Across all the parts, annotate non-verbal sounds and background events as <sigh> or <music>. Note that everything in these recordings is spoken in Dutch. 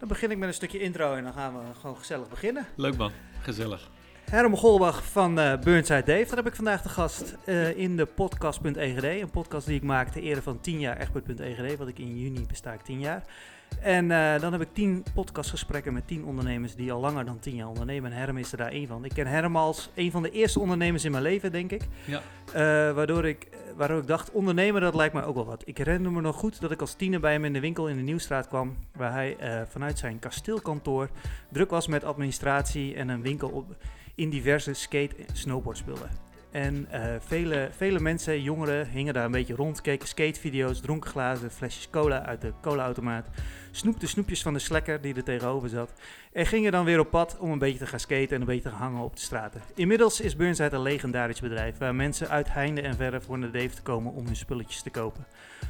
Dan begin ik met een stukje intro en dan gaan we gewoon gezellig beginnen. Leuk man, gezellig. Herm Golbach van uh, Burnside Dave, daar heb ik vandaag de gast uh, in de podcast.egd. Een podcast die ik maak ter ere van 10 jaar Egbert.egd, wat ik in juni besta ik 10 jaar. En uh, dan heb ik 10 podcastgesprekken met 10 ondernemers die al langer dan 10 jaar ondernemen. En Herm is er daar één van. Ik ken Herm als een van de eerste ondernemers in mijn leven, denk ik. Ja. waardoor ik waardoor ik dacht, ondernemen, dat lijkt mij ook wel wat. Ik herinner me nog goed dat ik als tiener bij hem in de winkel in de Nieuwstraat kwam, waar hij vanuit zijn kasteelkantoor druk was met administratie en een winkel op, in diverse skate- en snowboardspullen. En uh, vele, vele mensen, jongeren, hingen daar een beetje rond, keken skatevideo's, dronken glazen, flesjes cola uit de colaautomaat, snoepten snoepjes van de slekker die er tegenover zat en gingen dan weer op pad om een beetje te gaan skaten en een beetje te hangen op de straten. Inmiddels is Burnside een legendarisch bedrijf waar mensen uit heinde en verre voor naar Dave te komen om hun spulletjes te kopen.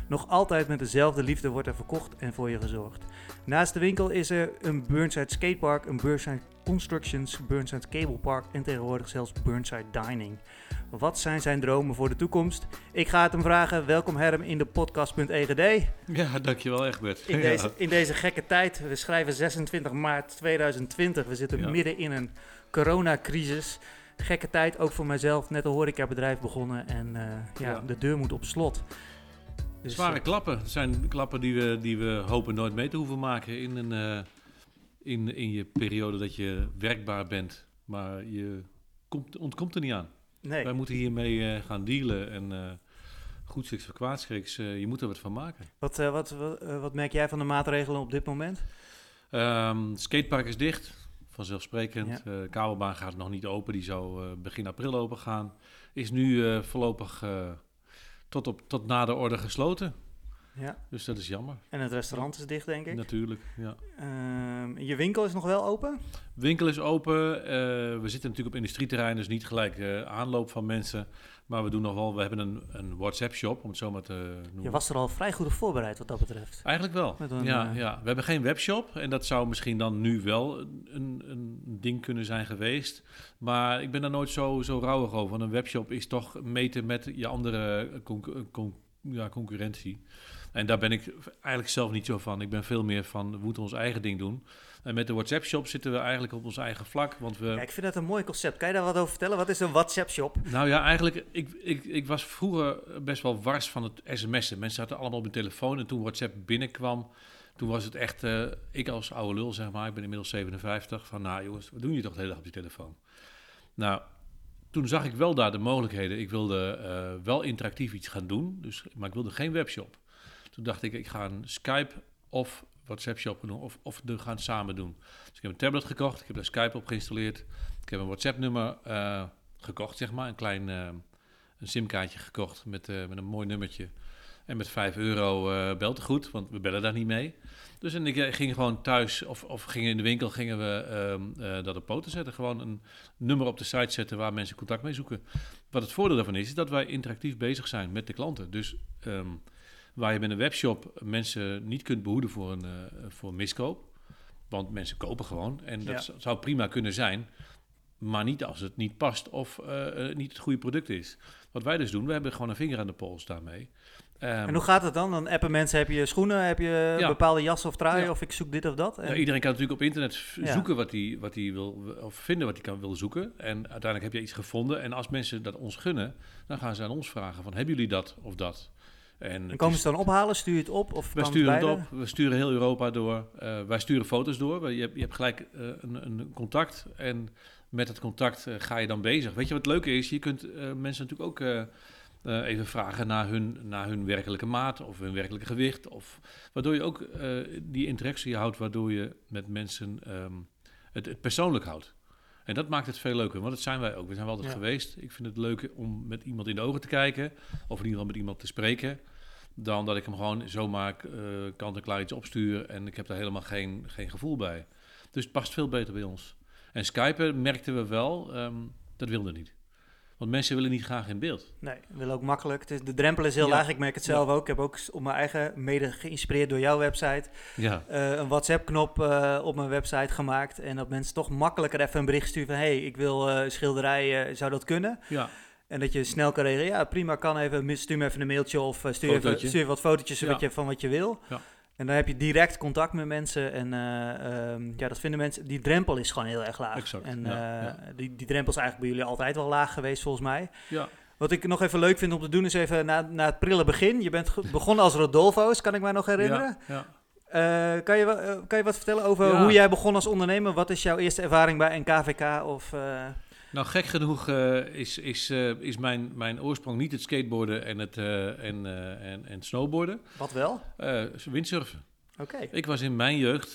Nog altijd met dezelfde liefde wordt er verkocht en voor je gezorgd. Naast de winkel is er een Burnside Skatepark, een Burnside Constructions, Burnside Cable Park en tegenwoordig zelfs Burnside Dining. Wat zijn zijn dromen voor de toekomst? Ik ga het hem vragen. Welkom Herm in de podcast.egd. Ja, dankjewel Egbert. In deze, in deze gekke tijd, we schrijven 26 maart 2020, we zitten ja. midden in een coronacrisis. Gekke tijd, ook voor mijzelf. Net een horecabedrijf begonnen en uh, ja, ja, de deur moet op slot. Dus, Zware uh, klappen. Het zijn klappen die we, die we hopen nooit mee te hoeven maken in, een, uh, in, in je periode dat je werkbaar bent. Maar je komt, ontkomt er niet aan. Nee. Wij moeten hiermee gaan dealen en goed schiks voor kwaadschiks. je moet er wat van maken. Wat, wat, wat, wat merk jij van de maatregelen op dit moment? Um, skatepark is dicht, vanzelfsprekend. Ja. Uh, kabelbaan gaat nog niet open, die zou uh, begin april open gaan. Is nu uh, voorlopig tot, op, tot na de orde gesloten. Ja. Dus dat is jammer. En het restaurant is dicht, denk ik? Natuurlijk, ja. Uh, je winkel is nog wel open? Winkel is open. Uh, we zitten natuurlijk op industrieterrein, dus niet gelijk uh, aanloop van mensen. Maar we doen nog wel, we hebben een, een WhatsApp-shop, om het zo maar te noemen. Je was er al vrij goed op voorbereid wat dat betreft. Eigenlijk wel. Een, ja, ja, we hebben geen webshop en dat zou misschien dan nu wel een, een ding kunnen zijn geweest. Maar ik ben daar nooit zo, zo rouwig over. Want een webshop is toch meten met je andere con con ja, concurrentie. En daar ben ik eigenlijk zelf niet zo van. Ik ben veel meer van, we moeten ons eigen ding doen. En met de WhatsApp-shop zitten we eigenlijk op ons eigen vlak. Want we... Ja, ik vind dat een mooi concept. Kan je daar wat over vertellen? Wat is een WhatsApp-shop? Nou ja, eigenlijk, ik, ik, ik was vroeger best wel wars van het sms'en. Mensen zaten allemaal op hun telefoon. En toen WhatsApp binnenkwam, toen was het echt, uh, ik als oude lul zeg maar, ik ben inmiddels 57, van nou jongens, wat doen je toch de hele dag op je telefoon? Nou, toen zag ik wel daar de mogelijkheden. Ik wilde uh, wel interactief iets gaan doen, dus, maar ik wilde geen webshop. Toen dacht ik, ik ga een Skype of WhatsApp-shop doen of, of de gaan samen doen. Dus ik heb een tablet gekocht, ik heb daar Skype op geïnstalleerd. Ik heb een WhatsApp-nummer uh, gekocht, zeg maar. Een klein uh, een simkaartje gekocht met, uh, met een mooi nummertje. En met 5 euro belt het goed, want we bellen daar niet mee. Dus en ik ging gewoon thuis of, of gingen in de winkel gingen we um, dat op poten zetten. Gewoon een nummer op de site zetten waar mensen contact mee zoeken. Wat het voordeel daarvan is, is dat wij interactief bezig zijn met de klanten. Dus... Um, Waar je met een webshop mensen niet kunt behoeden voor een, uh, voor miskoop. Want mensen kopen gewoon. En dat ja. zou prima kunnen zijn. Maar niet als het niet past of uh, niet het goede product is. Wat wij dus doen, we hebben gewoon een vinger aan de pols daarmee. Um, en hoe gaat het dan? Dan appen mensen, heb je schoenen, heb je ja. bepaalde jas of trui ja. of ik zoek dit of dat? En... Ja, iedereen kan natuurlijk op internet zoeken wat hij wat wil, of vinden wat hij kan wil zoeken. En uiteindelijk heb je iets gevonden. En als mensen dat ons gunnen, dan gaan ze aan ons vragen van, hebben jullie dat of dat? En, en komen ze dan ophalen? Stuur je het op? Of we sturen het op. We sturen heel Europa door. Uh, wij sturen foto's door. Je hebt, je hebt gelijk uh, een, een, contact. En met het contact uh, ga je dan bezig. Weet je wat het leuke is? Je kunt mensen natuurlijk ook even vragen naar hun, naar hun werkelijke maat of hun werkelijke gewicht. Of, waardoor je ook die interactie houdt, waardoor je met mensen um, het, het, persoonlijk houdt. En dat maakt het veel leuker, want dat zijn wij ook. We zijn wel altijd ja. geweest. Ik vind het leuk om met iemand in de ogen te kijken, of in ieder geval met iemand te spreken dan dat ik hem gewoon zomaar uh, kant-en-klaar iets opstuur en ik heb daar helemaal geen, geen gevoel bij. Dus het past veel beter bij ons. En Skypen merkten we wel, um, dat wilde niet. Want mensen willen niet graag in beeld. Nee, willen ook makkelijk. Het is, de drempel is heel ja. laag. Ik merk het zelf ja. ook. Ik heb ook op mijn eigen, mede geïnspireerd door jouw website, ja. uh, een WhatsApp-knop uh, op mijn website gemaakt. En dat mensen toch makkelijker even een bericht sturen van... hey, ik wil uh, schilderijen, zou dat kunnen? Ja. En dat je snel kan reageren. Ja, prima, kan even. Stuur me even een mailtje of uh, stuur, even, stuur wat fotootjes ja. wat je, van wat je wil. Ja. En dan heb je direct contact met mensen. En eh, ehm, ja, dat vinden mensen. Die drempel is gewoon heel erg laag. Exact, En ja, eh. Die, die drempel is eigenlijk bij jullie altijd wel laag geweest, volgens mij. Ja, Wat ik nog even leuk vind om te doen, is even na, na het prille begin. Je bent begonnen als Rodolfo's, kan ik mij nog herinneren. Ja. Eh, kan, je, eh, kan je wat vertellen over Ja. hoe jij begon als ondernemer? Wat is jouw eerste ervaring bij NKVK? Of, eh, Nou, gek genoeg eh, is, is, eh, is mijn, mijn oorsprong niet het skateboarden en het eh, en, en, en snowboarden. wat wel? Windsurfen. Oké. Ik was in mijn jeugd,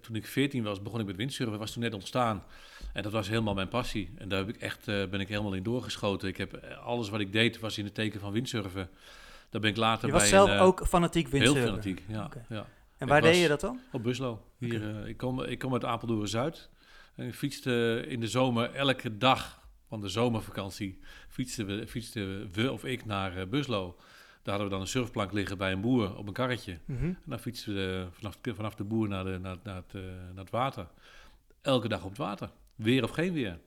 toen ik 14 was, begon ik met windsurfen. Was toen net ontstaan. En dat was helemaal mijn passie. En daar heb ik echt, ben ik helemaal in doorgeschoten. Ik heb, alles wat ik deed was in het teken van windsurfen. Daar ben ik later Je bij was zelf een, ook fanatiek heel windsurfer. fanatiek. Ja, ja. En waar deed je dat dan? Op Buslo. Hier, ik, kom, ik kom uit Apeldoorn-Zuid. En ik fietste in de zomer elke dag van de zomervakantie... fietsten we, fietsten we of ik naar eh, Buslo. Daar hadden we dan een surfplank liggen bij een boer op een karretje. Mhm. En dan fietsen we vanaf, vanaf de boer naar, de, naar, naar, het, eh, naar het water. Elke dag op het water. Weer of geen weer.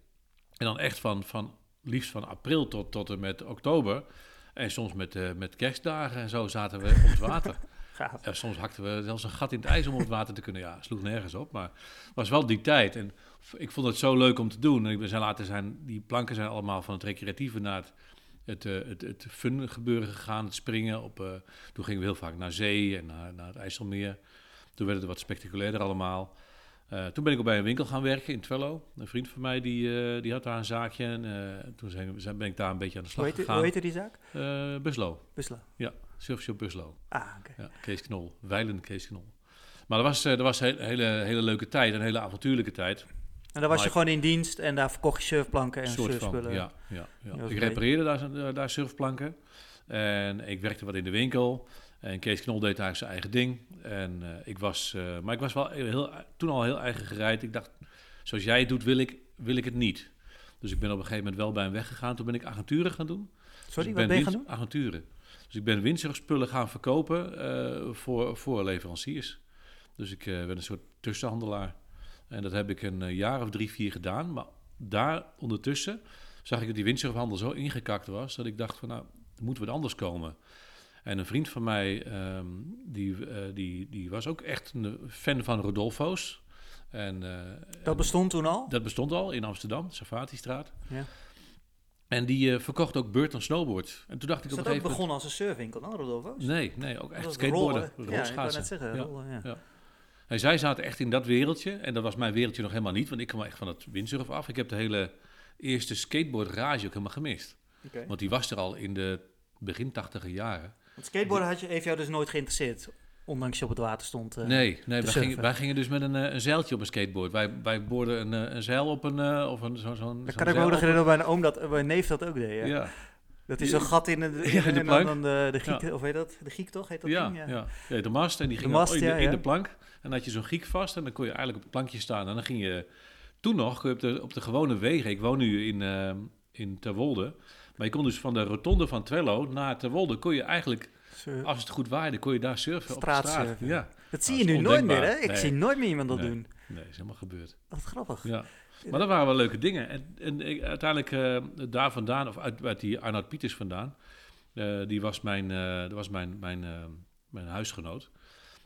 En dan echt van, van liefst van april tot, tot en met oktober. En soms met, eh, met kerstdagen en zo zaten we op het water. <laughs> Gaaf. Ja, soms hakten we zelfs een gat in het ijs om op het water te kunnen. Ja, sloeg nergens op. Maar het was wel die tijd. En ik vond het zo leuk om te doen. En ik ben zijn later zijn, die planken zijn allemaal van het recreatieve naar het, het, eh, het, het fun gebeuren gegaan. Het springen. Op, eh, toen gingen we heel vaak naar zee en naar, naar het IJsselmeer. Toen werd het wat spectaculairder allemaal. Eh, toen ben ik ook bij een winkel gaan werken in Twello. Een vriend van mij die, die had daar een zaakje. En toen zijn, zijn- ben ik daar een beetje aan de Hoe slag heette, gegaan. hoe heette die zaak? Eh, Buslo. Busla. Surfshop Buslo. Ah, oké. Ja, Kees Knol. Wijlen Kees Knol. Maar dat was, eh, dat was een hele, hele leuke tijd. Een hele avontuurlijke tijd. En dan was je gewoon in dienst en daar verkocht je surfplanken en van, surfspullen. ja, ja, ja. Ik repareerde daar, daar surfplanken. En ik werkte wat in de winkel. En Kees Knol deed eigenlijk zijn eigen ding. En eh, ik was, eh, maar ik was wel heel, toen al heel eigen gereid. Ik dacht, zoals jij het doet, wil ik, wil ik het niet. Dus ik ben op een gegeven moment wel bij hem weggegaan. Toen ben ik agenturen gaan doen. Dus Sorry, ik wat ben je gaan doen? Agenturen. Dus ik ben windsurfspullen gaan verkopen eh, voor, voor leveranciers. Dus ik eh, ben een soort tussenhandelaar. En dat heb ik een eh, jaar of drie, vier gedaan. Maar daar ondertussen zag ik dat die windsurfhandel zo ingekakt was... dat ik dacht van, nou, moet wat anders komen. En een vriend van mij, ehm, die, die, die was ook echt een fan van Rodolfo's. En, Dat bestond toen al? dat bestond al in Amsterdam, Safatistraat. Ja. En die eh, verkocht ook Burton Snowboards. En toen dacht ik Is op dat een ook gegeven moment... begonnen als een surfwinkel Rodolfo's? Nee, nee, ook echt skateboarden, rollen. Ja, ik wou net zeggen, Ja. rollen, ja. En zij zaten echt in dat wereldje. En dat was mijn wereldje nog helemaal niet. Want ik kwam echt van het windsurf af. Ik heb de hele eerste skateboard rage ook helemaal gemist. Want die was er al in de begin tachtiger jaren. Want skateboarden had je, heeft jou dus nooit geïnteresseerd, ondanks je op het water stond. eh. nee, nee te wij, gingen, wij gingen dus met een, eh, een zeiltje op een skateboard. Wij, wij boorden een, eh, een zeil op een... eh, of een, zo, zo'n, Dat zo'n kan ik me ook nog een- herinneren bij een oom dat, bij een neef dat ook deed. Ja. Ja, Dat is zo'n gat in de, in, <laughs> Ja, in de en plank. dan de, de giek, of weet dat? De giek toch, heet dat ja, ding? ja. ja. de mast. En die De ging mast, in, de, ja, in ja. de plank. En dan had je zo'n giek vast. En dan kon je eigenlijk op het plankje staan. En dan ging je... Toen nog, op de, op de gewone wegen... Ik woon nu in, eh, in Terwolde. Maar je kon dus van de rotonde van Twello naar Terwolde... kon je eigenlijk, Surf. als het goed waaide... kon je daar surfen op straat. Ja, Dat zie je nu nooit meer, hè? Ik Nee. zie nooit meer iemand dat Nee. doen. nee, is helemaal gebeurd. Wat grappig. Ja. Maar dat waren wel leuke dingen. En, en ik, uiteindelijk eh, daar vandaan, of uit, uit die Arnoud Pieters vandaan, eh, die was mijn, eh, dat was mijn, mijn, eh, mijn huisgenoot.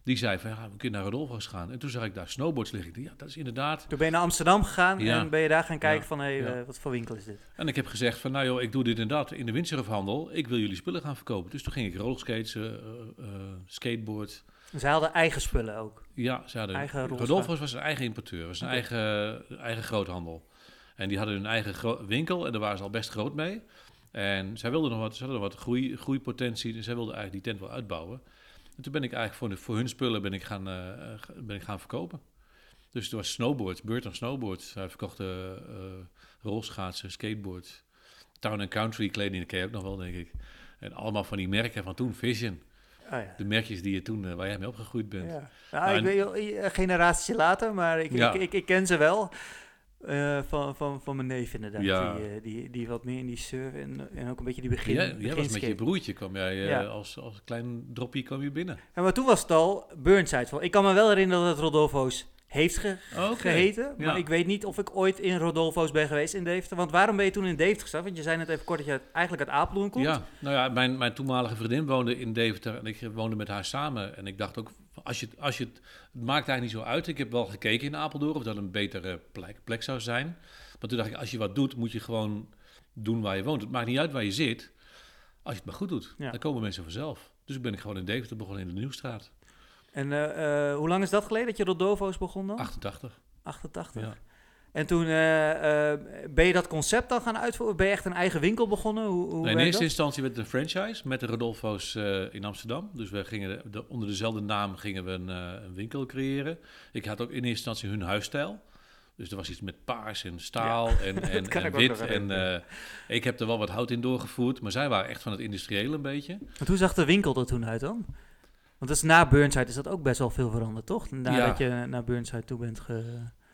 Die zei van, ja, we kunnen naar Rodolfo's gaan. En toen zag ik daar snowboards liggen. Ik dacht, ja, dat is inderdaad. Toen ben je naar Amsterdam gegaan Ja. en ben je daar gaan kijken Ja. van, hé, hey, Ja. eh, wat voor winkel is dit? En ik heb gezegd van, nou joh, ik doe dit en dat in de windsurfhandel. Ik wil jullie spullen gaan verkopen. Dus toen ging ik rollerskates, eh, eh, eh, skateboards. Zij hadden eigen spullen ook. Ja, ze hadden, Eigen. Rodolfo's was een eigen importeur, was een eigen, eigen groothandel. En die hadden hun eigen winkel en daar waren ze al best groot mee. En zij wilden nog wat, ze hadden nog wat groei, groeipotentie, dus zij wilden eigenlijk die tent wel uitbouwen. En toen ben ik eigenlijk voor, de, voor hun spullen ben ik gaan, eh, eh, ben ik gaan verkopen. Dus er was snowboards, Burton Snowboards. Zij verkochten eh rolschaatsen, skateboards. Town and Country kleding, dat ken je ook nog wel, denk ik. En allemaal van die merken van toen, Vision. Oh, ja. De merkjes die je toen, waar jij mee opgegroeid bent. Ja. Nou, Nou, ik weet een generatie later, maar ik, Ja. ik, ik, ik ken ze wel. Eh, van, van, van mijn neef inderdaad. Ja. Die, eh, die, die wat meer in die surf en, en ook een beetje die begin. jij was met je broertje, kwam jij eh, Ja. als, als klein droppie kwam je binnen. Ja, maar toen was het al Burnside. Ik kan me wel herinneren dat het Rodolfo's heeft ge- geheten. ja. Maar ik weet niet of ik ooit in Rodolfo's ben geweest in Deventer. Want waarom ben je toen in Deventer gestart? Want je zei net even kort dat je eigenlijk uit Apeldoorn komt. Ja, nou ja, mijn, mijn toenmalige vriendin woonde in Deventer en ik woonde met haar samen. En ik dacht ook, als je, het- als je het, maakt eigenlijk niet zo uit. Ik heb wel gekeken in Apeldoorn of dat een betere plek, plek zou zijn. Maar toen dacht ik, als je wat doet, moet je gewoon doen waar je woont. Het maakt niet uit waar je zit, als je het maar goed doet. Ja. Dan komen mensen vanzelf. Dus ben ik gewoon in Deventer begonnen in de Nieuwstraat. En eh, eh, hoe lang is dat geleden dat je Rodolfo's begon dan? 88. 88. Ja. En toen eh, eh, ben je dat concept dan gaan uitvoeren? Ben je echt een eigen winkel begonnen? Hoe, hoe Nee, in eerste dat? instantie werd het een franchise met de Rodolfo's eh, in Amsterdam. Dus we gingen de- de- onder dezelfde naam gingen we een, een winkel creëren. Ik had ook in eerste instantie hun huisstijl. Dus er was iets met paars en staal en, <laughs> en, wit. En ik heb er wel wat hout in doorgevoerd. Maar zij waren echt van het industriële een beetje. Want hoe zag de winkel er toen uit dan? Want dat is na Burnside is dat ook best wel veel veranderd, toch? Nadat je naar Burnside toe bent ge...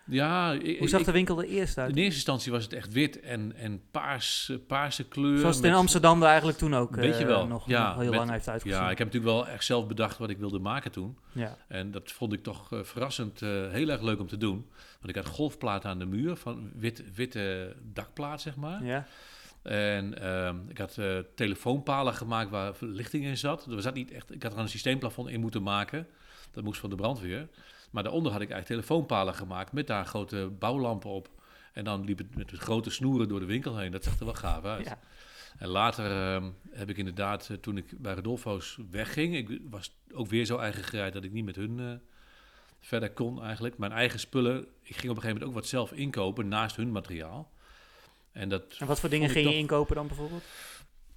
Ja, ik, Hoe zag ik- de winkel er eerst uit? in eerste instantie was het echt wit en, en paars, eh, paarse kleur. Zoals het in Amsterdam er eigenlijk toen ook Weet je eh, wel, nog, ja, nog heel met- lang heeft uitgezien. Ja, ik heb natuurlijk wel echt zelf bedacht wat ik wilde maken toen. ja. En dat vond ik toch eh, verrassend heel erg leuk om te doen. Want ik had golfplaten aan de muur, van wit, witte dakplaat, zeg maar. ja. En ehm, ik had telefoonpalen gemaakt waar verlichting in zat. Er zat niet echt, ik had er een systeemplafond in moeten maken. Dat moest van de brandweer. Maar daaronder had ik eigenlijk telefoonpalen gemaakt met daar grote bouwlampen op. En dan liep het met grote snoeren door de winkel heen. Dat zag er wel gaaf uit. Ja. En later ehm, heb ik inderdaad, eh, toen ik bij Rodolfo's wegging, ik was ook weer zo eigen gereid dat ik niet met hun eh, verder kon eigenlijk. Mijn eigen spullen, ik ging op een gegeven moment ook wat zelf inkopen naast hun materiaal. En, dat En wat voor dingen ging je toch- inkopen dan bijvoorbeeld?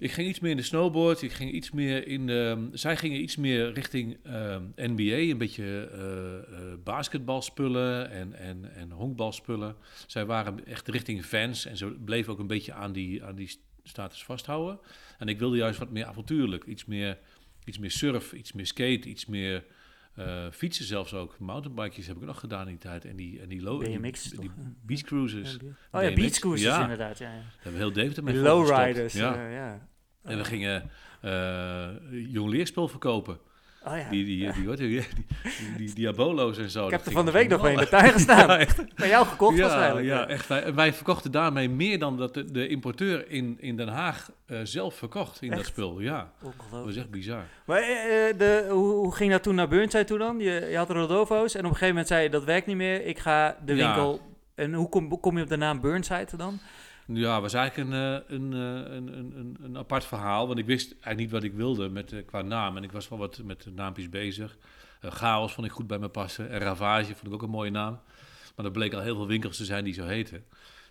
Ik ging iets meer in de snowboard, ik ging iets meer in de, zij gingen iets meer richting ehm, NBA, een beetje eh, eh, basketbalspullen en, en, en honkbalspullen. Zij waren echt richting fans en ze bleven ook een beetje aan die, aan die status vasthouden. En ik wilde juist wat meer avontuurlijk, iets meer, iets meer surf, iets meer skate, iets meer eh, fietsen zelfs ook. Mountainbikejes heb ik nog gedaan in die tijd en die, en die, low, die, BMX die, cruises. Oh ja, BMX, beach cruises ja. inderdaad. Ja, ja. Daar hebben we heel Deventer mee Die volgestopt. lowriders. Ja. Ja. En we gingen eh jong leerspul verkopen. Oh ja. Die, die, die, wat, die, die, die Diabolo's en zo. ik heb er van de week nog mee in de tuin gestaan. <laughs> Bij jou gekocht Ja, waarschijnlijk. ja, echt. Wij, en wij verkochten daarmee meer dan dat de, importeur in, in Den Haag eh, zelf verkocht in dat spul. Ja, dat was echt bizar. Maar eh, de, hoe, ging dat toen naar Burnside toe dan? Je, je had Rodolfo's en op een gegeven moment zei je dat werkt niet meer. Ik ga de winkel... En hoe kom, kom je op de naam Burnside dan? Ja, was eigenlijk een, eh, een, eh, een, een, een, een apart verhaal. Want ik wist eigenlijk niet wat ik wilde met, eh, qua naam. En ik was wel wat met naampjes bezig. Chaos vond ik goed bij me passen. En Ravage vond ik ook een mooie naam. Maar er bleken al heel veel winkels te zijn die zo heten.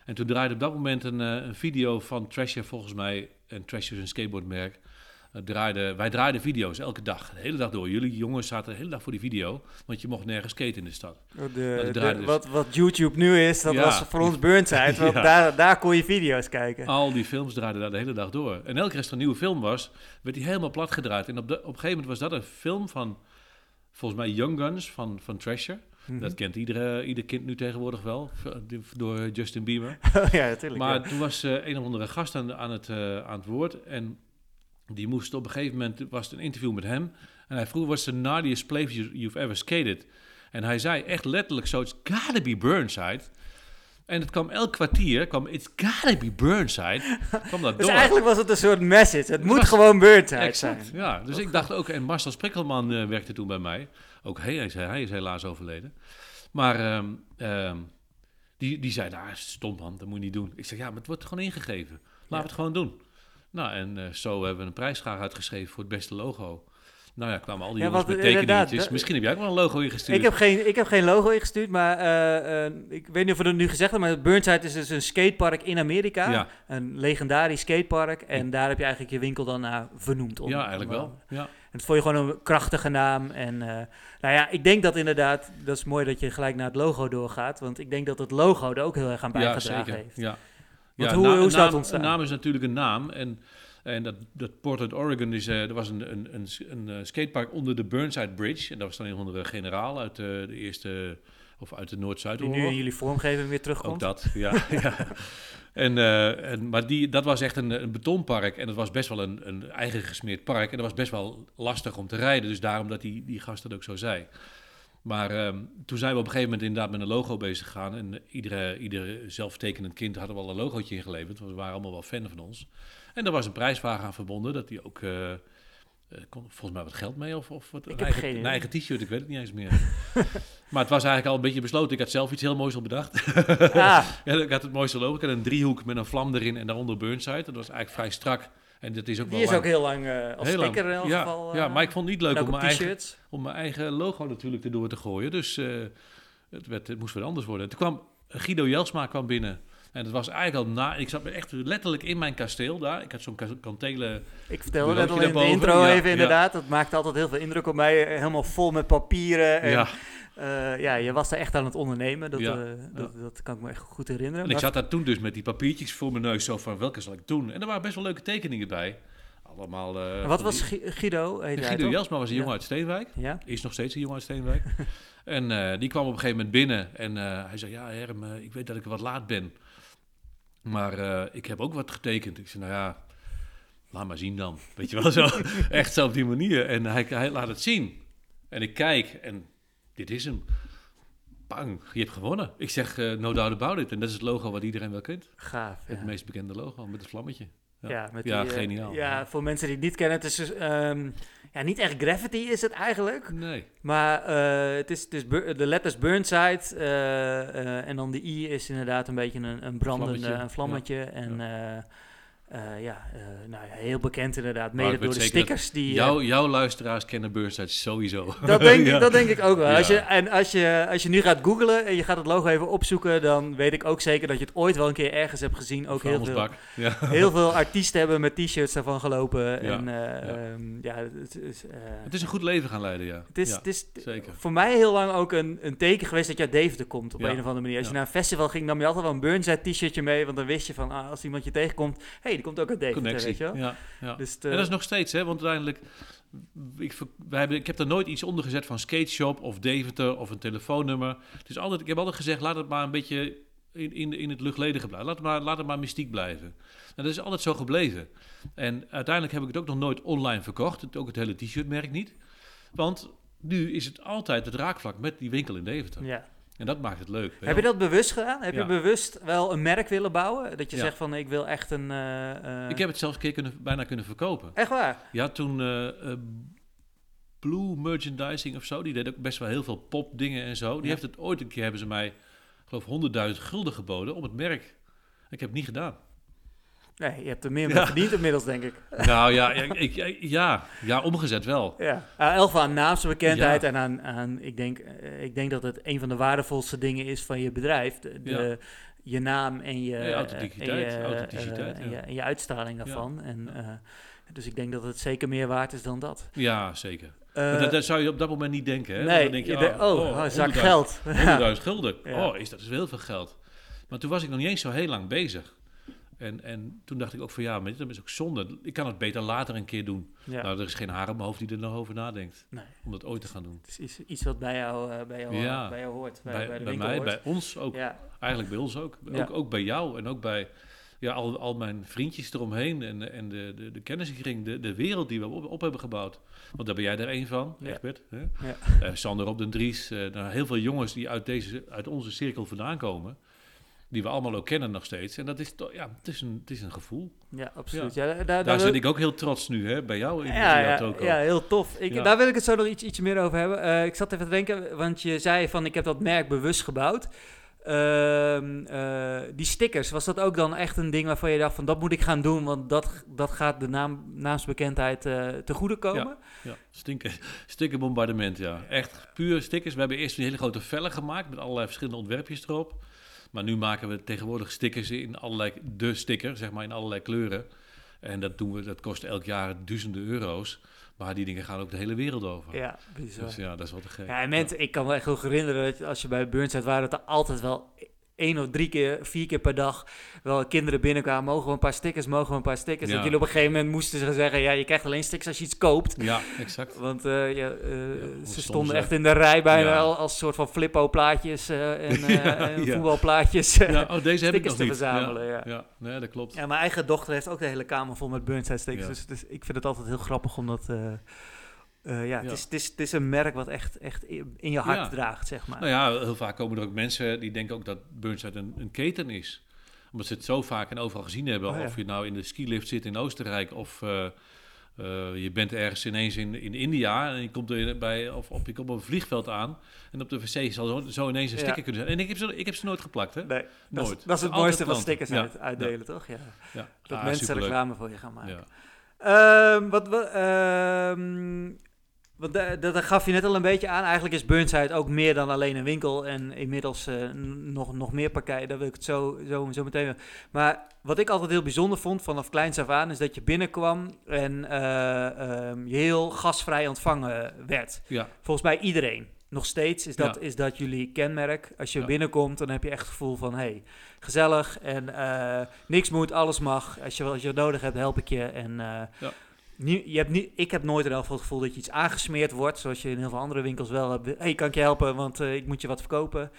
En toen draaide op dat moment een, een video van Trasher volgens mij. En Trasher is een skateboardmerk. Eh, draaide, wij draaiden video's elke dag, de hele dag door. Jullie jongens zaten de hele dag voor die video, want je mocht nergens skaten in de stad. De, de- dus- wat, wat YouTube nu is, dat Ja. was voor ons Burnside. <laughs> Want Ja. daar, daar kon je video's kijken. Al die films draaiden daar de hele dag door. En elke keer als er een nieuwe film was, werd die helemaal plat gedraaid. En op, de, op een gegeven moment was dat een film van, volgens mij, Young Guns van, van Thrasher. Mhm. Dat kent iedere, ieder kind nu tegenwoordig wel, door Justin Bieber. Oh <laughs> ja, natuurlijk. Maar ja. toen was eh, een of andere gast aan, aan, het, eh, aan het woord. En die moest op een gegeven moment, was het een interview met hem. En hij vroeg, what's the naughtiest place you, you've ever skated? En hij zei echt letterlijk zo, it's gotta be Burnside. En het kwam elk kwartier, kwam it's gotta be Burnside. kwam dat <laughs> Dus door. eigenlijk was het een soort message. Het moet was- gewoon Burnside Exact, zijn. ja. Dus ik dacht ook, en Marcel Sprikkelman eh, werkte toen bij mij. Ook hij, hij, is, hij is helaas overleden. Maar ehm, ehm, die, die zei, nou, stom man, dat moet je niet doen. Ik zeg, ja, maar het wordt gewoon ingegeven. Laten Ja. we het gewoon doen. Nou, en eh, zo hebben we een prijsvraag uitgeschreven voor het beste logo. Nou ja, kwamen al die Ja, jongens tekeningetjes. dat- Misschien heb jij ook wel een logo ingestuurd. Ik heb, geen, ik heb geen logo ingestuurd, maar eh, eh, ik weet niet of we het nu gezegd hebben, maar Burnside is dus een skatepark in Amerika. Ja, Een legendarisch skatepark. En daar heb je eigenlijk je winkel dan naar vernoemd. om- ja, eigenlijk om- wel. Ja. En het vond je gewoon een krachtige naam. En nou ja, ik denk dat inderdaad, dat is mooi dat je gelijk naar het logo doorgaat. Want ik denk dat het logo er ook heel erg aan Ja, bijgedragen zeker. heeft. Ja. Want ja, hoe- na- hoe is dat naam- ontstaan? Een naam is natuurlijk een naam. En, en dat, dat Portland, Oregon, is, er was een, een, een, een eh, skatepark onder de Burnside Bridge. En dat was dan een van de generaal uit eh, de eerste, of uit de Die nu in jullie vormgeving weer Ook terugkomt. dat, ja. <laughs> ja. En, eh, en, maar die, dat was echt een, een betonpark. En dat was best wel een, een eigen gesmeerd park. En dat was best wel lastig om te rijden. Dus daarom dat die, die gast dat ook zo zei. Maar ehm, toen zijn we op een gegeven moment inderdaad met een logo bezig gegaan. En iedere, iedere zelftekenend kind hadden we al een logootje ingeleverd. Want we waren allemaal wel fan van ons. En er was een prijsvraag aan verbonden. Dat die ook... eh, eh, kon volgens mij wat geld mee of, of wat, Ik een heb eigen, geen een eigen t-shirt, ik weet het niet eens meer. <laughs> maar het was eigenlijk al een beetje besloten. Ik had zelf iets heel moois al bedacht. Ah, <laughs> Ja, ik had het mooiste logo. Ik had een driehoek met een vlam erin en daaronder Burnside. Dat was eigenlijk vrij strak. En dat is ook die wel is lang. ook heel lang eh, als Heel lang. sticker in elk ja, geval. ja, eh, maar ik vond het niet leuk om mijn, eigen, om mijn eigen logo natuurlijk erdoor te gooien. Dus eh, het, werd, het moest weer anders worden. Toen kwam Guido Jelsma kwam binnen. En dat was eigenlijk al na... Ik zat echt letterlijk in mijn kasteel daar. Ik had zo'n ka- kantelen... Ik vertelde net al in de intro Ja, even ja. inderdaad. Dat maakte altijd heel veel indruk op mij. Helemaal vol met papieren. En, Ja. Ja. ja, je was daar echt aan het ondernemen. Dat, Ja, eh, dat, dat kan ik me echt goed herinneren. En ik zat daar toen dus met die papiertjes voor mijn neus. Zo van, welke zal ik doen? En er waren best wel leuke tekeningen bij. Allemaal... eh, wat was die- Guido? Heet Guido? Jelsma was een Ja. jongen uit Steenwijk. Ja? Is nog steeds een jongen uit Steenwijk. <laughs> en eh, die kwam op een gegeven moment binnen. En eh, hij zei, ja Herm, eh, ik weet dat ik wat laat ben. Maar eh, ik heb ook wat getekend. Ik zei, nou ja, laat maar zien dan. Weet je wel, zo. <laughs> Echt zo op die manier. En hij, hij laat het zien. En ik kijk en dit is hem. Bang, je hebt gewonnen. Ik zeg, eh, no doubt about it. En dat is het logo wat iedereen wel kent. Gaaf. Het meest bekende logo met het vlammetje. Ja, Ja, met Ja, die, eh, geniaal. ja, voor mensen die het niet kennen, het is dus, ehm, ja, niet echt graffiti is het eigenlijk. Nee. Maar eh, het is, het is Bur- de letters Burnside en dan de I is inderdaad een beetje een, een brandende Vlammetje, een vlammetje. En eh, ja, eh, nou ja, heel bekend inderdaad, mede door de stickers die... eh, Jouw, jouw luisteraars kennen Burnside sowieso. <laughs> dat, denk Ja. ik, dat denk ik ook wel. Ja. Als je, en als je, als je nu gaat googlen en je gaat het logo even opzoeken, dan weet ik ook zeker dat je het ooit wel een keer ergens hebt gezien. Ook heel veel, <laughs> heel veel artiesten hebben met t-shirts daarvan gelopen. Ja, En eh, ja. ehm, ja, het is... Het is een goed leven gaan leiden, ja. het is, het is zeker. voor mij heel lang ook een, een teken geweest dat je uit Deventer komt op een of andere manier. Als je naar een festival ging, nam je altijd wel een Burnside t-shirtje mee, want dan wist je van, ah, als iemand je tegenkomt, hé, hey, die komt ook uit Deventer, Connectie. weet je wel. Ja, ja. Dus het, En eh, dat is nog steeds, hè, want uiteindelijk... Ik, wij hebben, ik heb er nooit iets onder gezet van skateshop of Deventer of een telefoonnummer. Het is altijd, ik heb altijd gezegd, laat het maar een beetje in, in, in het luchtledige blijven. Laat het, maar, laat het maar mystiek blijven. En dat is altijd zo gebleven. En uiteindelijk heb ik het ook nog nooit online verkocht. Het, ook het hele t-shirtmerk niet. Want nu is het altijd het raakvlak met die winkel in Deventer. ja. En dat maakt het leuk. Heb je dat bewust gedaan? Heb Ja. je bewust wel een merk willen bouwen? Dat je Ja. zegt van, ik wil echt een... eh, eh, Ik heb het zelfs een keer kunnen, bijna kunnen verkopen. Echt waar? Ja, toen eh, Blue Merchandising of zo, die deed ook best wel heel veel popdingen en zo. Die Ja. heeft het ooit een keer, hebben ze mij, ik geloof 100.000 gulden geboden op het merk. Ik heb het niet gedaan. Nee, je hebt er meer Ja. mee verdiend inmiddels, denk ik. <laughs> nou ja, ik, ik- ja, ja, omgezet wel. Ja, uh, elf aan naamsbekendheid Ja. en aan, aan ik, denk, eh, ik denk dat het een van de waardevolste dingen is van je bedrijf. De, de- je naam en je, Ja, authenticiteit, en je, authenticiteit, eh, en, ja. je, en je uitstraling daarvan. En, eh, dus ik denk dat het zeker meer waard is dan dat. Ja, zeker. Eh, dat, dat zou je op dat moment niet denken. Hè? Nee, dan denk je, ah, oh, een zak 100.000 geld. 100.000 <laughs> gulden. Oh, is dat is heel veel geld. Maar toen was ik nog niet eens zo heel lang bezig. En, en toen dacht ik ook van ja, maar dat is ook zonde. Ik kan het beter later een keer doen. ja. Nou, er is geen haar op mijn hoofd die er nog over nadenkt. Nee. Om dat ooit te gaan doen. Het is iets, iets wat bij jou, eh, bij jou, Ja. bij jou hoort. Bij, Bij, bij de bij winkel mij, hoort. bij ons ook. Ja, Eigenlijk bij ons ook. Ook. Ook bij jou en ook bij ja, al, al mijn vriendjes eromheen. En, en de, de, de kennissenkring, de, de wereld die we op, op hebben gebouwd. Want daar ben jij er één van, Ja. Egbert. Hè? Ja. Eh, Sander op den Dries. eh, nou, heel veel jongens die uit, deze, uit onze cirkel vandaan komen. Die we allemaal ook kennen nog steeds. En dat is, toch- ja, het is, een, het is een gevoel. ja, absoluut. Ja. daar, daar Daar wil- zit ik ook heel trots nu, hè, bij jou in, ja, ja, ja, heel tof. Ik, Ja. Daar wil ik het zo nog iets, iets meer over hebben. Eh, ik zat even te denken, want je zei van ik heb dat merk bewust gebouwd. Ehm, eh, die stickers, was dat ook dan echt een ding waarvan je dacht van dat moet ik gaan doen, want dat, dat gaat de naam, naamsbekendheid eh te goede komen? Ja, <laughs> stikken, stickerbombardement, ja. Echt puur stickers. We hebben eerst een hele grote vellen gemaakt met allerlei verschillende ontwerpjes erop. Maar nu maken we tegenwoordig stickers in allerlei, de sticker, zeg maar, in allerlei kleuren. En dat doen we, dat kost elk jaar duizenden euro's. Maar die dingen gaan ook de hele wereld over. Ja, bizar. Dus ja, dat is wel te gek. Ja, en mensen, ik kan me echt goed herinneren dat als je bij Burnside waren, dat er altijd wel één of drie keer, vier keer per dag wel kinderen binnenkwamen. Mogen we een paar stickers, mogen we een paar stickers. Ja. Dat jullie op een gegeven moment moesten ze zeggen, ja, je krijgt alleen stickers als je iets koopt. Ja, exact. Want eh, ja, eh, hoe ze stonden echt in de rij bijna Ja. al als soort van flippo-plaatjes eh, en, <laughs> eh, Ja, en ja. voetbalplaatjes. Ja, oh, deze heb ik stickers nog te niet. verzamelen, ja. Ja, ja. nee, dat klopt. Ja, mijn eigen dochter heeft ook de hele kamer vol met Burnside stickers. Ja. Dus, dus ik vind het altijd heel grappig om dat, eh, ja, het, is, het, is, het is een merk wat echt, echt in je hart Ja. draagt, zeg maar. Nou ja, heel vaak komen er ook mensen die denken ook dat Burnside een, een keten is. Omdat ze het zo vaak en overal gezien hebben. Oh ja. Of je nou in de skilift zit in Oostenrijk of eh, eh, je bent ergens ineens in, in India en je komt er bij, of, of je komt op een vliegveld aan en op de wc zal zo, zo ineens een Ja. sticker kunnen zijn. En ik heb ze, ik heb ze nooit geplakt, hè? Nee, dat, is, Nooit. dat is het mooiste van stickers Ja. uit, uitdelen, toch? Ja. Ja. Dat Ah, mensen reclame voor je gaan maken. Wat, wat, ehm, wat, da- dat, dat gaf je net al een beetje aan. Eigenlijk is Burnside ook meer dan alleen een winkel. En inmiddels eh, nog, nog meer partijen. Daar wil ik het zo, zo, zo meteen... Maar wat ik altijd heel bijzonder vond vanaf kleins af aan... is dat je binnenkwam en eh, ehm, je heel gastvrij ontvangen werd. Ja, Volgens mij iedereen. Nog steeds is dat, Ja. is dat jullie kenmerk. Als je Ja. binnenkomt, dan heb je echt het gevoel van... hey, gezellig en eh, niks moet, alles mag. Als je, als je wat nodig hebt, help ik je. En, Ja. Je hebt niet, ik heb nooit in elk geval het gevoel dat je iets aangesmeerd wordt... zoals je in heel veel andere winkels wel hebt. hey, kan ik je helpen, want eh, ik moet je wat verkopen.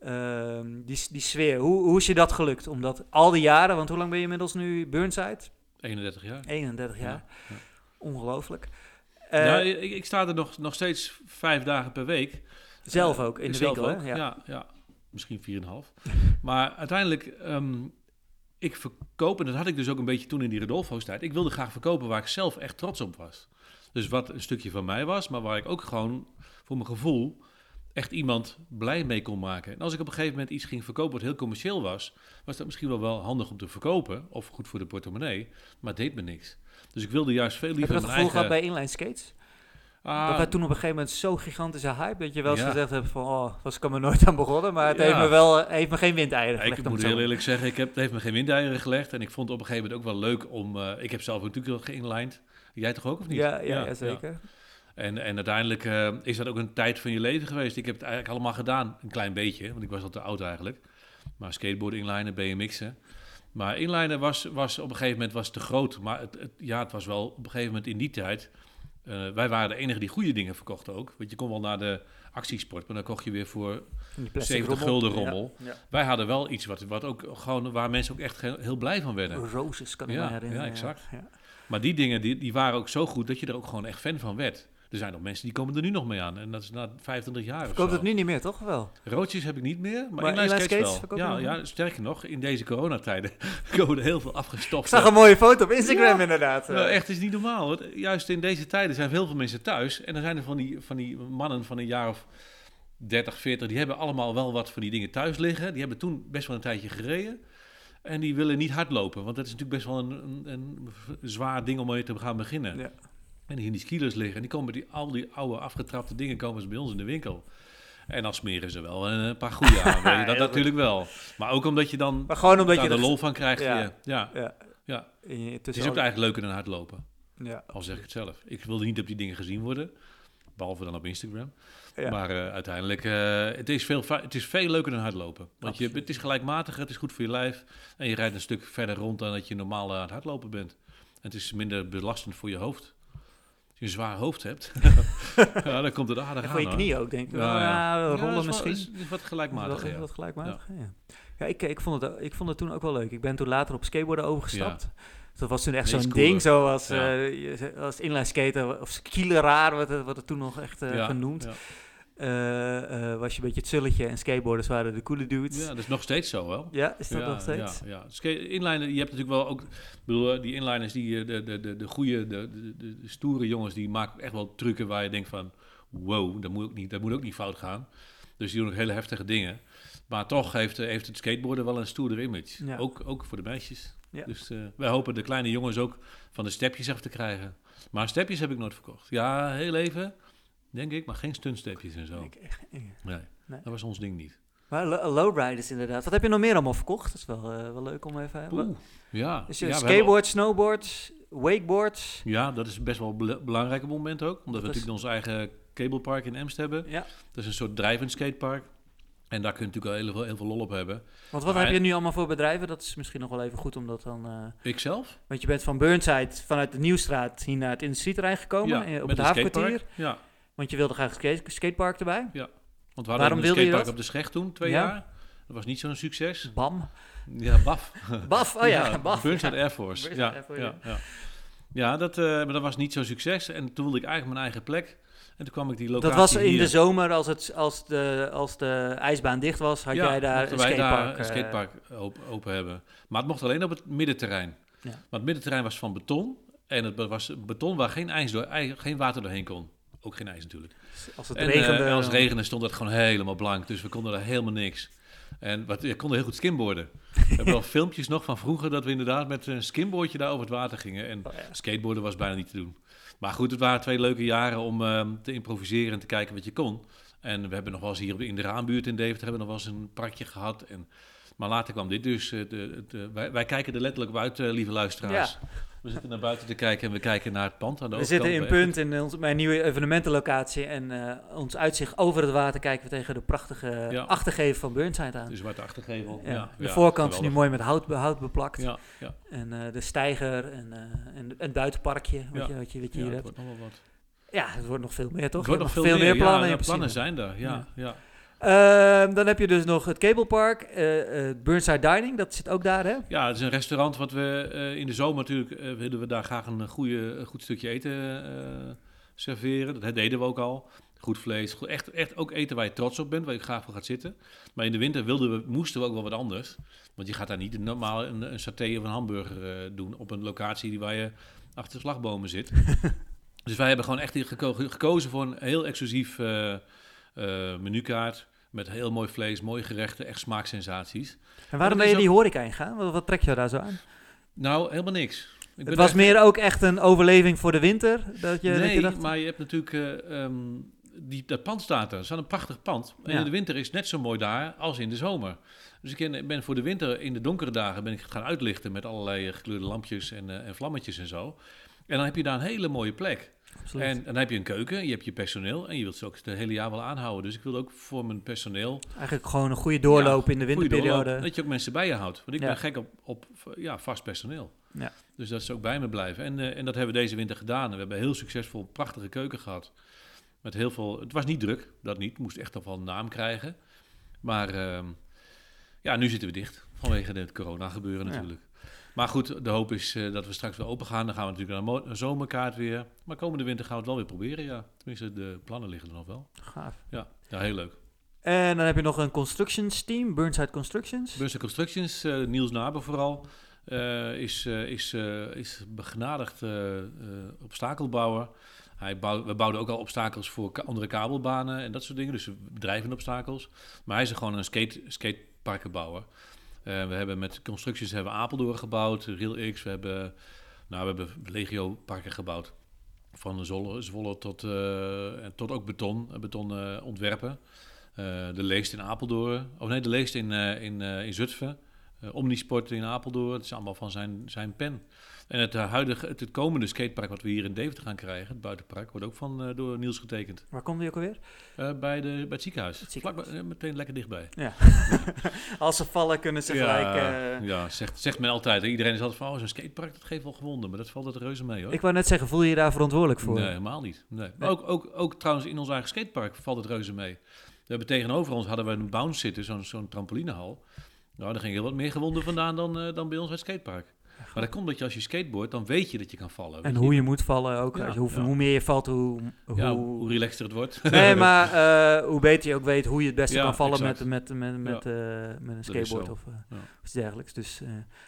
Ehm, die, die sfeer, hoe, hoe is je dat gelukt? Omdat al die jaren, want hoe lang ben je inmiddels nu Burnside? 31 jaar. 31 jaar. Ja, ja. Ongelooflijk. Eh, ja, ik, ik sta er nog, nog steeds vijf dagen per week. zelf Eh, ook, in de winkel, ook? Ja. Ja, misschien 4,5. <laughs> maar uiteindelijk, ehm, ik verkoop, en dat had ik dus ook een beetje toen in die Rodolfo's tijd. Ik wilde graag verkopen waar ik zelf echt trots op was. Dus wat een stukje van mij was, maar waar ik ook gewoon voor mijn gevoel echt iemand blij mee kon maken. En als ik op een gegeven moment iets ging verkopen wat heel commercieel was, was dat misschien wel wel handig om te verkopen, of goed voor de portemonnee, maar het deed me niks. Dus ik wilde juist veel Heb je liever dat mijn eigen... bij inline skates? Ah, dat wij toen op een gegeven moment zo'n gigantische hype dat je wel eens Ja. gezegd hebt van oh, was ik er maar nooit aan begonnen, maar het Ja. heeft me wel eh, heeft me geen windeieren gelegd. ik moet zo heel eerlijk zeggen, ik heb, het heeft me geen windeieren gelegd. En ik vond het op een gegeven moment ook wel leuk om... eh, ik heb zelf natuurlijk wel geïnlined. Jij toch ook, of niet? Ja, ja, ja, zeker. En, en uiteindelijk eh, is dat ook een tijd van je leven geweest. Ik heb het eigenlijk allemaal gedaan, een klein beetje. Want ik was al te oud eigenlijk. Maar skateboarden inlinen, BMX'en. Maar inlinen was, was op een gegeven moment was te groot. Maar het, het- ja, het was wel op een gegeven moment in die tijd... eh, wij waren de enige die goede dingen verkochten ook. Want je kon wel naar de actiesport, maar dan kocht je weer voor Die plastic 70 rommel. gulden rommel. Ja, wij hadden wel iets wat, wat ook gewoon, waar mensen ook echt heel, blij van werden. Roses kan ik Ja, me herinneren. ja, exact. Ja. Maar die dingen die, die waren ook zo goed dat je er ook gewoon echt fan van werd. Er zijn nog mensen die komen er nu nog mee aan. En dat is na 25 jaar of Verkoopt zo. het nu niet meer, toch wel? Roodjes heb ik niet meer, maar, Maar inline inline skates, skates wel. Ja, ja, sterker nog, in deze coronatijden <laughs> komen er heel veel Ik afgestofte... zag een mooie foto op Instagram Ja. inderdaad. Nou, echt, het is niet normaal. Want juist in deze tijden zijn heel veel mensen thuis. En dan zijn er van die, van die mannen van een jaar of 30, 40... die hebben allemaal wel wat van die dingen thuis liggen. Die hebben toen best wel een tijdje gereden. En die willen niet hardlopen. Want dat is natuurlijk best wel een, een, een zwaar ding om mee te gaan beginnen. Ja. En die in die liggen. En die komen die, al die oude afgetrapte dingen komen ze bij ons in de winkel. En dan smeren ze wel een paar goede <laughs> aan. weet je. Dat goed. natuurlijk wel. Maar ook omdat je dan Maar gewoon omdat je de er- lol van krijgt. Ja. Ja. Ja. Ja. Je- Het is ook eigenlijk leuker dan hardlopen. ja. Al zeg ik het zelf. Ik wilde niet op die dingen gezien worden. Behalve dan op Instagram. Ja. Maar eh, uiteindelijk, eh, het, is veel, het is veel leuker dan hardlopen. Want je, het is gelijkmatiger, het is goed voor je lijf. En je rijdt een stuk verder rond dan dat je normaal eh, aan het hardlopen bent. En het is minder belastend voor je hoofd. Je een zwaar hoofd hebt, <laughs> ja, dan komt het aardig En aan. voor je hoor. knie ook, denk ik. Ja, ja. Ja, Ja, rollen is misschien. is- is wat gelijkmatiger, Wat, ja. wat gelijkmatig, ja. Ja, ik, ik, vond het, ik vond het toen ook wel leuk. Ik ben toen later op skateboarden overgestapt. Dat was toen echt zo'n is ding, zoals Ja. eh, als inline skater of skileraar, wat het, wat het toen nog echt eh, genoemd. Ja. Eh, eh, was je een beetje het zulletje en skateboarders waren de coole dudes. ja, Ja, dat is nog steeds zo wel. is dat nog steeds? Ja, ja. Inliner, je hebt natuurlijk wel ook... Ik bedoel, eh, die inliners, die, de, de, de, de goede, de, de, de, de stoere jongens... die maken echt wel trucken waar je denkt van... wow, dat moet ook niet, dat moet ook niet fout gaan. Dus die doen ook hele heftige dingen. Maar toch heeft, heeft het skateboarden wel een stoerder image. Ja. Ook, ook voor de meisjes. Ja. Dus eh, wij hopen de kleine jongens ook van de stepjes af te krijgen. Maar stepjes heb ik nooit verkocht. Ja, heel even, denk ik, maar geen stuntstepjes en zo. Ik- echt- eh. Nee, Nee. dat was ons ding niet. Maar lo- lowriders inderdaad. Wat heb je nog meer allemaal verkocht? Dat is wel, eh, wel leuk om even... Oeh, ja. Dus je ja, we skateboard, snowboard, wakeboard. Ja, dat is best wel een bela- belangrijk moment ook. Omdat we is- natuurlijk ons eigen cablepark in Emst hebben. Ja. Dat is een soort drijvend skatepark. En daar kun je natuurlijk wel heel veel, heel veel lol op hebben. Want wat Maar- heb je nu allemaal voor bedrijven? Dat is misschien nog wel even goed om dat dan... eh, Ikzelf? want je bent van Burnside vanuit de Nieuwstraat hier naar het industrieterrein gekomen. eh, op het havenkwartier. Ja, Want je wilde graag een skate- skatepark erbij. want we hadden Waarom een wilde je skatepark dat? op de Schecht toen, twee Ja. jaar. Dat was niet zo'n succes. Bam. Ja, baf. <laughs> Baf, oh ja, baf. Ja. Air Force. Burnside ja, Air Force, ja, ja, ja. Ja, dat, eh, maar dat was niet zo'n succes. En toen wilde ik eigenlijk mijn eigen plek. En toen kwam ik die locatie Dat was in hier. de zomer, als, het, als, de, als de ijsbaan dicht was, had Ja, jij daar een skatepark. daar een eh, skatepark open, open hebben. Maar het mocht alleen op het middenterrein. Ja. Maar het middenterrein was van beton. En het was beton waar geen, ijs door, geen water doorheen kon. Ook geen ijs natuurlijk. als het en regende. eh, als het regende stond het gewoon helemaal blank. Dus we konden daar helemaal niks. En wat, je konden heel goed skimboarden. <laughs> we hebben wel filmpjes nog van vroeger dat we inderdaad met een skimboardje daar over het water gingen. En Oh, ja. skateboarden was bijna niet te doen. Maar goed, het waren twee leuke jaren om ehm, te improviseren en te kijken wat je kon. En we hebben nog wel eens hier in de Raambuurt in Deventer hebben we nog wel eens een parkje gehad. En, maar later kwam dit dus. eh, de, de, wij, wij kijken er letterlijk uit, eh, lieve luisteraars. We zitten naar buiten te kijken en we kijken naar het pand aan de We zitten in Punt, in ons, mijn nieuwe evenementenlocatie. En eh, ons uitzicht over het water kijken we tegen de prachtige Ja. achtergevel van Burnside aan. De zwarte achtergevel. ja. Ja, de voorkant is nu mooi met hout, hout beplakt. Ja, ja, En eh, de steiger en, eh, en het buitenparkje wat, Ja. je, wat je, wat je hier het hebt. Ja, het wordt nog veel meer, toch? Het wordt nog veel, meer, plannen ja, plannen zijn er, ja. ja. Ehm, dan heb je dus nog het Cablepark, eh eh, Burnside Dining, dat zit ook daar, hè? Ja, het is een restaurant wat we eh, in de zomer natuurlijk willen we daar graag een goede, een goed stukje eten serveren. Dat deden we ook al. Goed vlees, goed, echt, echt ook eten waar je trots op bent, waar je graag voor gaat zitten. Maar in de winter wilden we, moesten we ook wel wat anders. Want je gaat daar niet normaal een, een saté of een hamburger doen op een locatie die waar je achter de slagbomen zit. <laughs> dus wij hebben gewoon echt geko- gekozen voor een heel exclusief menukaart. Met heel mooi vlees, mooie gerechten, echt smaaksensaties. En waarom ben je is die horeca ingaan? Wat, wat trek je daar zo aan? Nou, helemaal niks. Ik Het was echt- meer ook echt een overleving voor de winter? Dat je, dat nee, je dacht, maar je hebt natuurlijk... eh, ehm, die, dat pand staat er. Het staat een prachtig pand. En Ja. in de winter is het net zo mooi daar als in de zomer. Dus ik ben- voor de winter, in de donkere dagen, ben ik het gaan uitlichten met allerlei eh, gekleurde lampjes en, eh, en vlammetjes en zo. En dan heb je daar een hele mooie plek. Absoluut. En, en dan heb je een keuken, je hebt je personeel en je wilt ze ook het hele jaar wel aanhouden. Dus ik wil ook voor mijn personeel Eigenlijk gewoon een goede doorloop in de winterperiode. doorloop, dat je ook mensen bij je houdt. Want ik Ja. ben gek op, op ja, vast personeel. Ja. Dus dat ze ook bij me blijven. En, eh, en dat hebben we deze winter gedaan. En we hebben heel succesvol, prachtige keuken gehad. Met heel veel... Het was niet druk, dat niet. Moest echt nog wel een naam krijgen. Maar ehm, ja, nu zitten we dicht. Vanwege het corona gebeuren natuurlijk. Maar goed, de hoop is eh, dat we straks weer open gaan. Dan gaan we natuurlijk naar een zomerkaart weer. Maar komende winter gaan we het wel weer proberen, ja. Tenminste, de plannen liggen er nog wel. Gaaf. Ja, ja heel leuk. En dan heb je nog een constructions team, Burnside Constructions. Burns Constructions, eh, Niels Naber vooral, eh, is, eh, is, is begenadigd obstakelbouwer. Hij bouw, we bouwden ook al obstakels voor ka- andere kabelbanen en dat soort dingen, dus drijvende obstakels. Maar hij is gewoon een skate, skateparkenbouwer. Eh, we hebben met constructies hebben Apeldoorn gebouwd, Real X, we hebben, nou, we hebben legio parken gebouwd. Van Zwolle, tot, eh, tot ook beton, beton eh, ontwerpen. Eh, de Leest in Apeldoorn. Of nee, de Leest in, in, in Zutphen. Omnisport in Apeldoorn. Het is allemaal van zijn, zijn pen. En het, eh, huidige, het, het komende skatepark wat we hier in Deventer gaan krijgen, het buitenpark, wordt ook van, eh, door Niels getekend. Waar komt die ook alweer? Eh, bij, de, bij het ziekenhuis. Het ziekenhuis. Vlak bij- meteen lekker dichtbij. Ja. <laughs> Als ze vallen kunnen ze gelijk... eh, ja zegt, zegt men altijd. Iedereen is altijd van, oh, zo'n skatepark, dat geeft wel gewonden. Maar dat valt het reuze mee hoor. Ik wou net zeggen, voel je je daar verantwoordelijk voor? Nee, helemaal niet. Nee. Maar ook, ook, ook trouwens in ons eigen skatepark valt het reuze mee. We hebben tegenover ons hadden we een bounce zitten, zo'n zo'n trampolinehal. Nou, daar ging heel wat meer gewonden vandaan dan, dan bij ons uit het skatepark. Maar dat komt dat je als je skateboardt, dan weet je dat je kan vallen. En hoe je moet vallen ook. Ja, hoe, ja. hoe meer je valt, hoe... hoe Ja, hoe relaxter het wordt. Nee, <laughs> maar eh, hoe beter je ook weet hoe je het beste kan vallen met, met, met, met, eh, met een skateboard of eh, Ja. iets dergelijks. Dus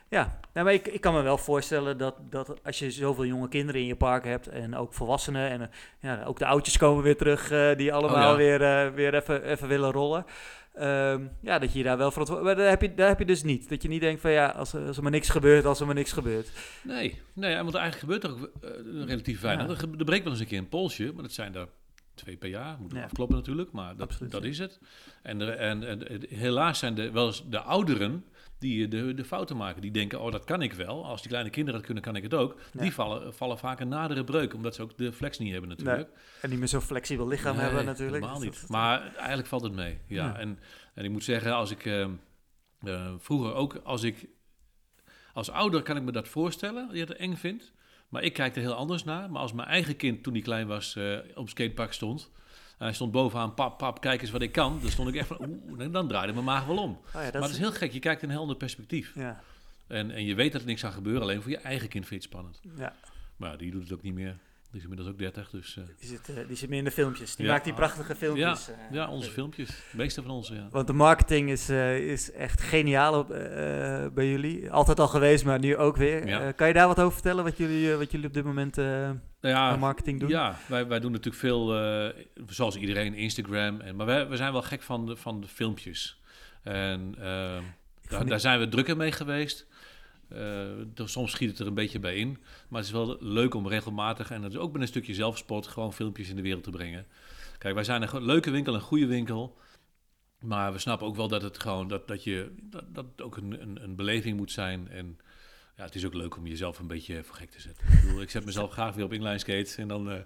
ja, nou, maar ik, ik kan me wel voorstellen dat, dat als je zoveel jonge kinderen in je park hebt en ook volwassenen en ja, ook de oudjes komen weer terug die allemaal ja. weer, weer even, even willen rollen. Ehm, ja, dat je daar wel verantwoordelijk... Maar daar heb, je, daar heb je dus niet. Dat je niet denkt van ja, als, er- als er maar niks gebeurt, als er maar niks gebeurt. Nee, nee, want eigenlijk gebeurt er ook eh, relatief weinig. Ja. Er, er breekt wel eens een keer een polsje, maar dat zijn er twee per jaar. Moet Ja. afkloppen natuurlijk, maar dat, Absoluut, dat ja. is het. En, en, en, en helaas zijn de, wel eens de ouderen die de, de fouten maken. Die denken, oh dat kan ik wel. Als die kleine kinderen het kunnen, kan ik het ook. Ja. Die vallen, vallen vaak een nadere breuk, omdat ze ook de flex niet hebben natuurlijk. En niet meer zo'n flexibel lichaam Nee, hebben natuurlijk. Helemaal niet. dat- Maar eigenlijk valt het mee. Ja. Ja. En, en ik moet zeggen, als ik eh, eh, vroeger ook, als ik als ouder kan ik me dat voorstellen, dat je het eng vindt. Maar ik kijk er heel anders naar. Maar als mijn eigen kind, toen hij klein was, eh, op skatepark stond. En hij stond bovenaan, pap, pap, kijk eens wat ik kan. Dan stond ik echt van, oeh, dan- draaide mijn maag wel om. Oh ja, dat maar het is heel gek, je kijkt in een heel ander perspectief. Ja, En, en je weet dat er niks gaat gebeuren, alleen voor je eigen kind vind je het spannend. ja. Maar die doet het ook niet meer. Die is inmiddels ook 30, dus... eh, Die zit, eh, die zit meer in de filmpjes. Die Ja. maakt die prachtige filmpjes. eh. ja, onze filmpjes. De meeste van onze, ja. Want de marketing is, is echt geniaal op, bij jullie. Altijd al geweest, maar nu ook weer. Ja. Kan je daar wat over vertellen, wat jullie, wat jullie op dit moment ja, aan marketing doen? Ja, wij, wij doen natuurlijk veel, zoals iedereen, Instagram. En, maar wij, we zijn wel gek van de, van de filmpjes. En daar zijn we drukker mee geweest. Dus soms schiet het er een beetje bij in. Maar het is wel leuk om regelmatig, en dat is ook met een stukje zelfspot, gewoon filmpjes in de wereld te brengen. Kijk, wij zijn een leuke winkel, een goede winkel. Maar we snappen ook wel dat het gewoon, dat, dat je, dat, ook een, een, een beleving moet zijn. En ja, het is ook leuk om jezelf een beetje voor gek te zetten. Ik, bedoel, ik zet mezelf <laughs> graag weer op inline skates en dan, eh,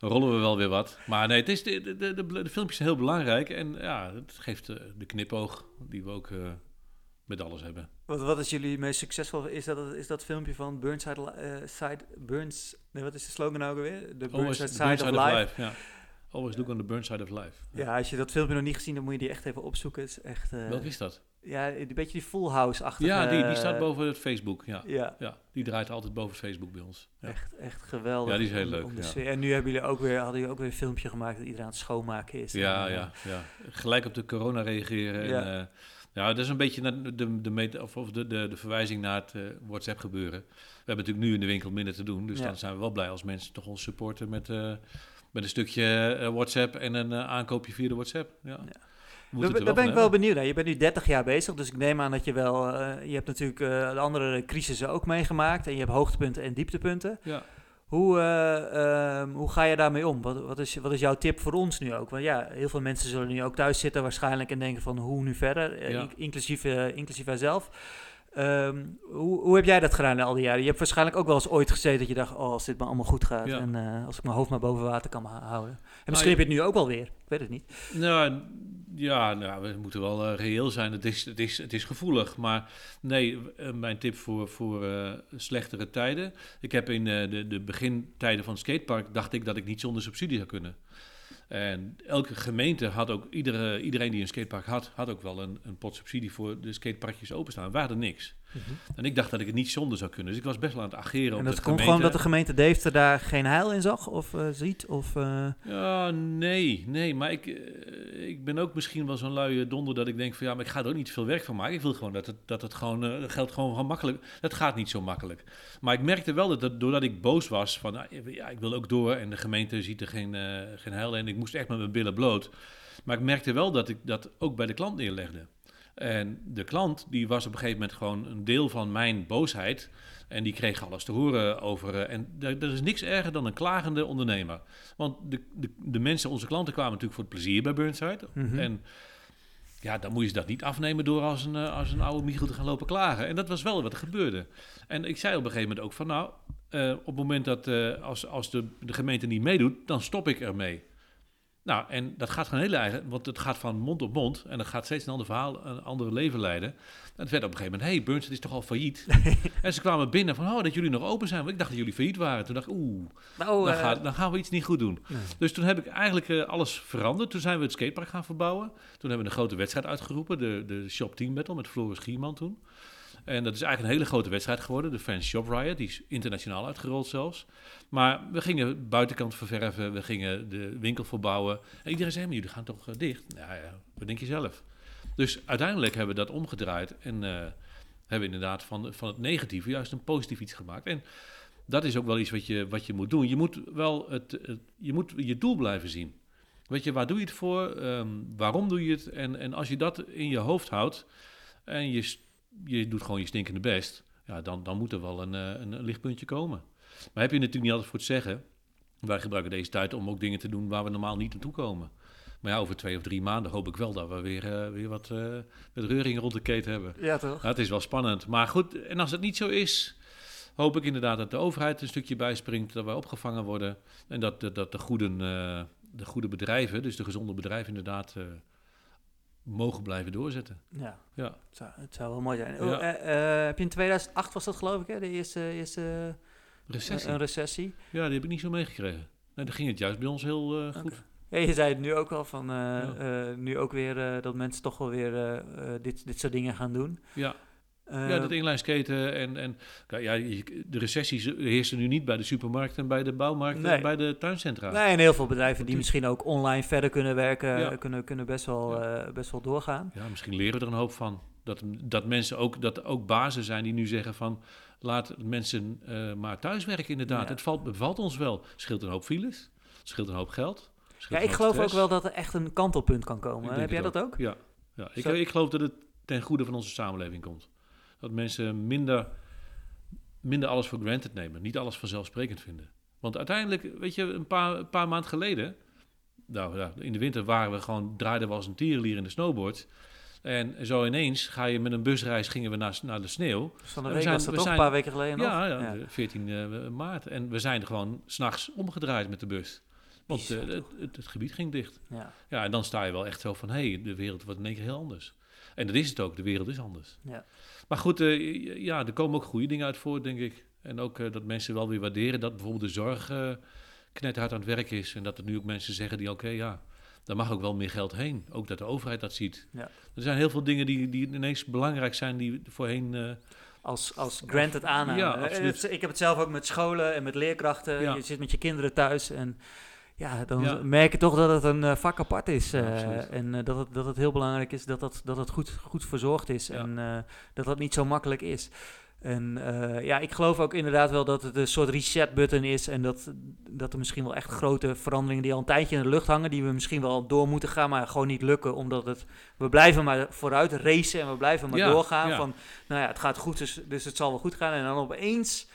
rollen we wel weer wat. Maar nee, het is de, de, de, filmpjes zijn heel belangrijk. En ja, het geeft eh, de knipoog die we ook met alles hebben. Wat, wat is jullie meest succesvol? Is dat, is dat filmpje van Burnside, eh, side, Burns... Nee, wat is de slogan nou weer? The Always Burnside Side of Life. Ja. Always look on the burn side of life. Ja, als je dat filmpje nog niet gezien hebt, moet je die echt even opzoeken. Het is echt... eh, Welke is dat? Ja, een beetje die Full House-achtige... Ja, die, die staat eh, boven het Facebook. Ja. Ja, ja, die draait altijd boven het Facebook bij ons. Ja. Echt, echt geweldig. Ja, die is heel leuk, om de ja. sfeer. En nu hebben jullie ook weer, hadden jullie ook weer een filmpje gemaakt dat iedereen aan het schoonmaken is. Ja, En, ja, ja. Gelijk op de corona reageren. Ja. En, ja, dat is een beetje de, de, meta- of, de, de, de verwijzing naar het eh, WhatsApp gebeuren. We hebben natuurlijk nu in de winkel minder te doen. Dus Ja. dan zijn we wel blij als mensen toch ons supporten met, eh, met een stukje eh, WhatsApp en een aankoopje via de WhatsApp. Ja. Ja. Daar, ben ik wel benieuwd naar. Je bent nu 30 jaar bezig, dus ik neem aan dat je wel... je hebt natuurlijk de andere crisissen ook meegemaakt. En je hebt hoogtepunten en dieptepunten. Ja. Hoe, eh, ehm, hoe ga je daarmee om? Wat, wat, is, wat is jouw tip voor ons nu ook? Want ja, heel veel mensen zullen nu ook thuis zitten waarschijnlijk en denken van hoe nu verder, eh, Ja. in- inclusief, eh, inclusief Ehm, hoe, hoe heb jij dat gedaan al die jaren? Je hebt waarschijnlijk ook wel eens ooit gezeten dat je dacht, oh, als dit maar allemaal goed gaat Ja. en eh, als ik mijn hoofd maar boven water kan houden. En Nou, misschien je- heb je het nu ook wel weer, ik weet het niet. Nou, ja, nou, we moeten wel eh, reëel zijn. Het is, het, is, het is gevoelig. Maar nee, eh, mijn tip voor, voor slechtere tijden. Ik heb in de, de begintijden van het skatepark... dacht ik dat ik niet zonder subsidie zou kunnen. En elke gemeente had ook... Iedere, iedereen die een skatepark had... had ook wel een, een pot subsidie voor de skateparkjes openstaan. We hadden niks. En ik dacht dat ik het niet zonder zou kunnen. Dus ik was best wel aan het ageren op En dat komt gewoon dat de gemeente Deventer daar geen heil in zag of eh, ziet? Of, eh, Ja, nee, nee. Maar ik, eh, ik ben ook misschien wel zo'n luie donder dat ik denk van ja, maar ik ga er ook niet veel werk van maken. Ik wil gewoon dat het, dat het gewoon, geldt gewoon, makkelijk. Dat gaat niet zo makkelijk. Maar ik merkte wel dat, dat doordat ik boos was van nou, ja, ik wil ook door en de gemeente ziet er geen, geen heil in. Ik moest echt met mijn billen bloot. Maar ik merkte wel dat ik dat ook bij de klant neerlegde. En de klant die was op een gegeven moment gewoon een deel van mijn boosheid. En die kreeg alles te horen over. eh, en er is niks erger dan een klagende ondernemer. Want de, de, de mensen, onze klanten, kwamen natuurlijk voor het plezier bij Burnside. Mhm. En ja, dan moet je ze dat niet afnemen door als een, eh, als een oude Michiel te gaan lopen klagen. En dat was wel wat er gebeurde. En ik zei op een gegeven moment ook van nou, eh, op het moment dat als, als de, de gemeente niet meedoet, dan stop ik ermee. Nou, en dat gaat gewoon heel eigen, want het gaat van mond op mond en dat gaat steeds een ander verhaal, een ander leven leiden. En het werd op een gegeven moment, hey, Burnside is toch al failliet? <laughs> en ze kwamen binnen van, oh, dat jullie nog open zijn, want ik dacht dat jullie failliet waren. Toen dacht ik, oeh, nou, dan, eh, gaat- dan gaan we iets niet goed doen. nee. Dus toen heb ik eigenlijk eh, alles veranderd. Toen zijn we het skatepark gaan verbouwen. Toen hebben we een grote wedstrijd uitgeroepen, de, de Shop Team Battle met Floris Gierman toen. En dat is eigenlijk een hele grote wedstrijd geworden, de Fans Shop Riot. Die is internationaal uitgerold zelfs. Maar we gingen buitenkant ververven, we gingen de winkel verbouwen. En iedereen zei, maar jullie gaan toch eh, dicht? Nou ja, wat denk je zelf? Dus uiteindelijk hebben we dat omgedraaid en eh, hebben we inderdaad van, van het negatieve juist een positief iets gemaakt. En dat is ook wel iets wat je, wat je moet doen. Je moet wel het, je, moet je doel blijven zien. Weet je, waar doe je het voor? Ehm, waarom doe je het? En, en als je dat in je hoofd houdt en je, je doet gewoon je stinkende best, ja, dan, dan moet er wel een, eh, een, een lichtpuntje komen. Maar heb je natuurlijk niet altijd voor het zeggen. Wij gebruiken deze tijd om ook dingen te doen waar we normaal niet naartoe komen. Maar ja, over twee of drie maanden hoop ik wel dat we weer, eh, weer wat eh met reuring rond de keten hebben. Ja, toch? Ja, het is wel spannend. Maar goed, en als het niet zo is, hoop ik inderdaad dat de overheid een stukje bijspringt, dat wij opgevangen worden en dat, dat, dat de, goede, de goede bedrijven, dus de gezonde bedrijven, inderdaad mogen blijven doorzetten. Ja, Ja. het zou, het zou wel mooi zijn. Ja. Oh, eh, eh, heb je in 2008 was dat geloof ik, hè? De eerste, eerste Recessie. eh, een recessie. Ja, die heb ik niet zo meegekregen. Nee, dan ging het juist bij ons heel goed. Ja, je zei het nu ook al van, Ja. nu ook weer dat mensen toch wel weer dit, dit soort dingen gaan doen. Ja. Eh, ja, dat inlijnskaten en, en ja, je- de recessies heersen nu niet bij de supermarkten, bij de bouwmarkten Nee. en bij de tuincentra. Nee, en heel veel bedrijven die misschien ook online verder kunnen werken, Ja. kunnen, kunnen best, wel, eh, best wel doorgaan. Ja, misschien leren we er een hoop van. Dat, dat mensen ook, dat er ook bazen zijn die nu zeggen van laat mensen eh, maar thuiswerken inderdaad. Ja. Het valt, bevalt ons wel. Scheelt een hoop files, scheelt een hoop geld. Ja, ik geloof ook wel dat er echt een kantelpunt kan komen. Heb jij dat ook? Ja, ja. Ik, Zo. ik geloof dat het ten goede van onze samenleving komt. Dat mensen minder, minder alles voor granted nemen. Niet alles vanzelfsprekend vinden. Want uiteindelijk, weet je, een paar, een paar maanden geleden... Nou ja, in de winter waren we gewoon, draaiden we als een tierenlier in de snowboard. En zo ineens ga je met een busreis, gingen we naar, naar de sneeuw. Dus van de We zijn- was dat we toch zijn- een paar weken geleden nog? Ja, ja, de 14 eh, maart. En we zijn gewoon s'nachts omgedraaid met de bus. Want eh, het, het, het gebied ging dicht. ja. Ja, en dan sta je wel echt zo van, hé, hey, de wereld wordt in één keer heel anders. En dat is het ook, de wereld is anders. Ja. Maar goed, eh, ja, er komen ook goede dingen uit voort, denk ik. En ook eh, dat mensen wel weer waarderen dat bijvoorbeeld de zorg eh knetterhard aan het werk is. En dat er nu ook mensen zeggen die, oké, ja, daar mag ook wel meer geld heen. Ook dat de overheid dat ziet. Ja. Er zijn heel veel dingen die, die ineens belangrijk zijn, die voorheen... Als, als granted aannemen. Ja, absoluut. het- Ik heb het zelf ook met scholen en met leerkrachten. Ja. Je zit met je kinderen thuis en ja, dan Ja. merk je toch dat het een eh, vak apart is. Eh, en eh, dat, het, dat het heel belangrijk is dat, dat, dat het goed, goed verzorgd is Ja. en dat dat niet zo makkelijk is. En ja, ik geloof ook inderdaad wel dat het een soort reset-button is. En dat, dat er misschien wel echt grote veranderingen die al een tijdje in de lucht hangen, die we misschien wel door moeten gaan, maar gewoon niet lukken. Omdat het, we blijven maar vooruit racen en we blijven maar Ja, doorgaan. Van, nou ja, het gaat goed, dus, dus het zal wel goed gaan. En dan opeens,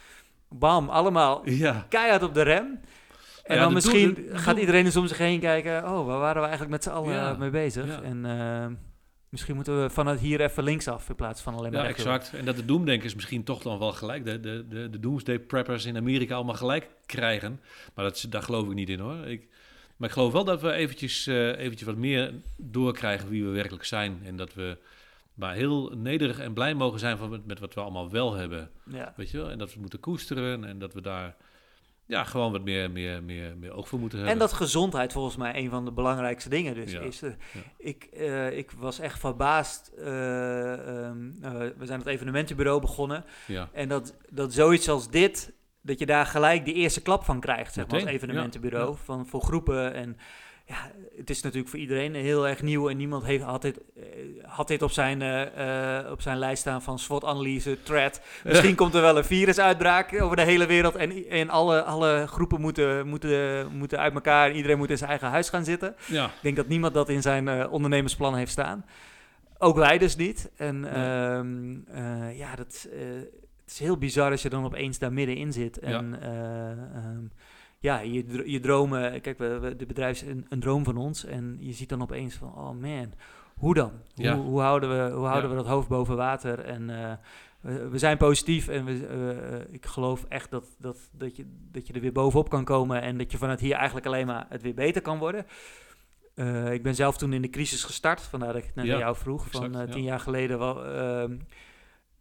bam, allemaal ja, keihard op de rem. En Ja, dan misschien doel- gaat iedereen eens om zich heen kijken. Oh, waar waren we eigenlijk met z'n allen Ja, eh, mee bezig? ja. En eh, misschien moeten we vanuit hier even linksaf in plaats van alleen maar Ja, exact. En dat de doemdenkers misschien toch dan wel gelijk, de, de, de, de doomsday preppers in Amerika allemaal gelijk krijgen. Maar dat, daar geloof ik niet in hoor. Ik, maar ik geloof wel dat we eventjes, eh, eventjes wat meer doorkrijgen wie we werkelijk zijn. En dat we maar heel nederig en blij mogen zijn van met, met wat we allemaal wel hebben. Weet je wel? En dat we moeten koesteren en dat we daar ja, gewoon wat meer, meer, meer, meer oog voor moeten En hebben. dat gezondheid volgens mij een van de belangrijkste dingen dus Ja, is. eh, ja. ik, eh, ik was echt verbaasd. eh, ehm, eh, we zijn het evenementenbureau begonnen. Ja, En dat, dat zoiets als dit, dat je daar gelijk de eerste klap van krijgt, zeg maar, als evenementenbureau. Van, voor groepen. En ja, het is natuurlijk voor iedereen heel erg nieuw. En niemand heeft, had, dit, eh, had dit op zijn, eh, eh, op zijn lijst staan van SWOT-analyse, threat. Misschien komt er wel een virusuitbraak over de hele wereld. En, en alle, alle groepen moeten, moeten, moeten uit elkaar. En iedereen moet in zijn eigen huis gaan zitten. ja. Ik denk dat niemand dat in zijn eh, ondernemersplan heeft staan. Ook wij dus niet. En Nee. ehm, eh, ja, dat, het is heel bizar als je dan opeens daar middenin zit. En eh, ehm, ja, je, je dromen... Kijk, we, we- de bedrijf is een, een droom van ons. En je ziet dan opeens van, oh man, hoe dan? Hoe, Ja. hoe houden, we, hoe houden Ja. we dat hoofd boven water? En eh, we, we zijn positief en we, eh, ik geloof echt dat, dat, dat, je, dat je er weer bovenop kan komen. En dat je vanuit hier eigenlijk alleen maar het weer beter kan worden. Eh, ik ben zelf toen in de crisis gestart, vandaar dat ik het net Ja, aan jou vroeg. exact, van ja. tien jaar geleden wel, ehm,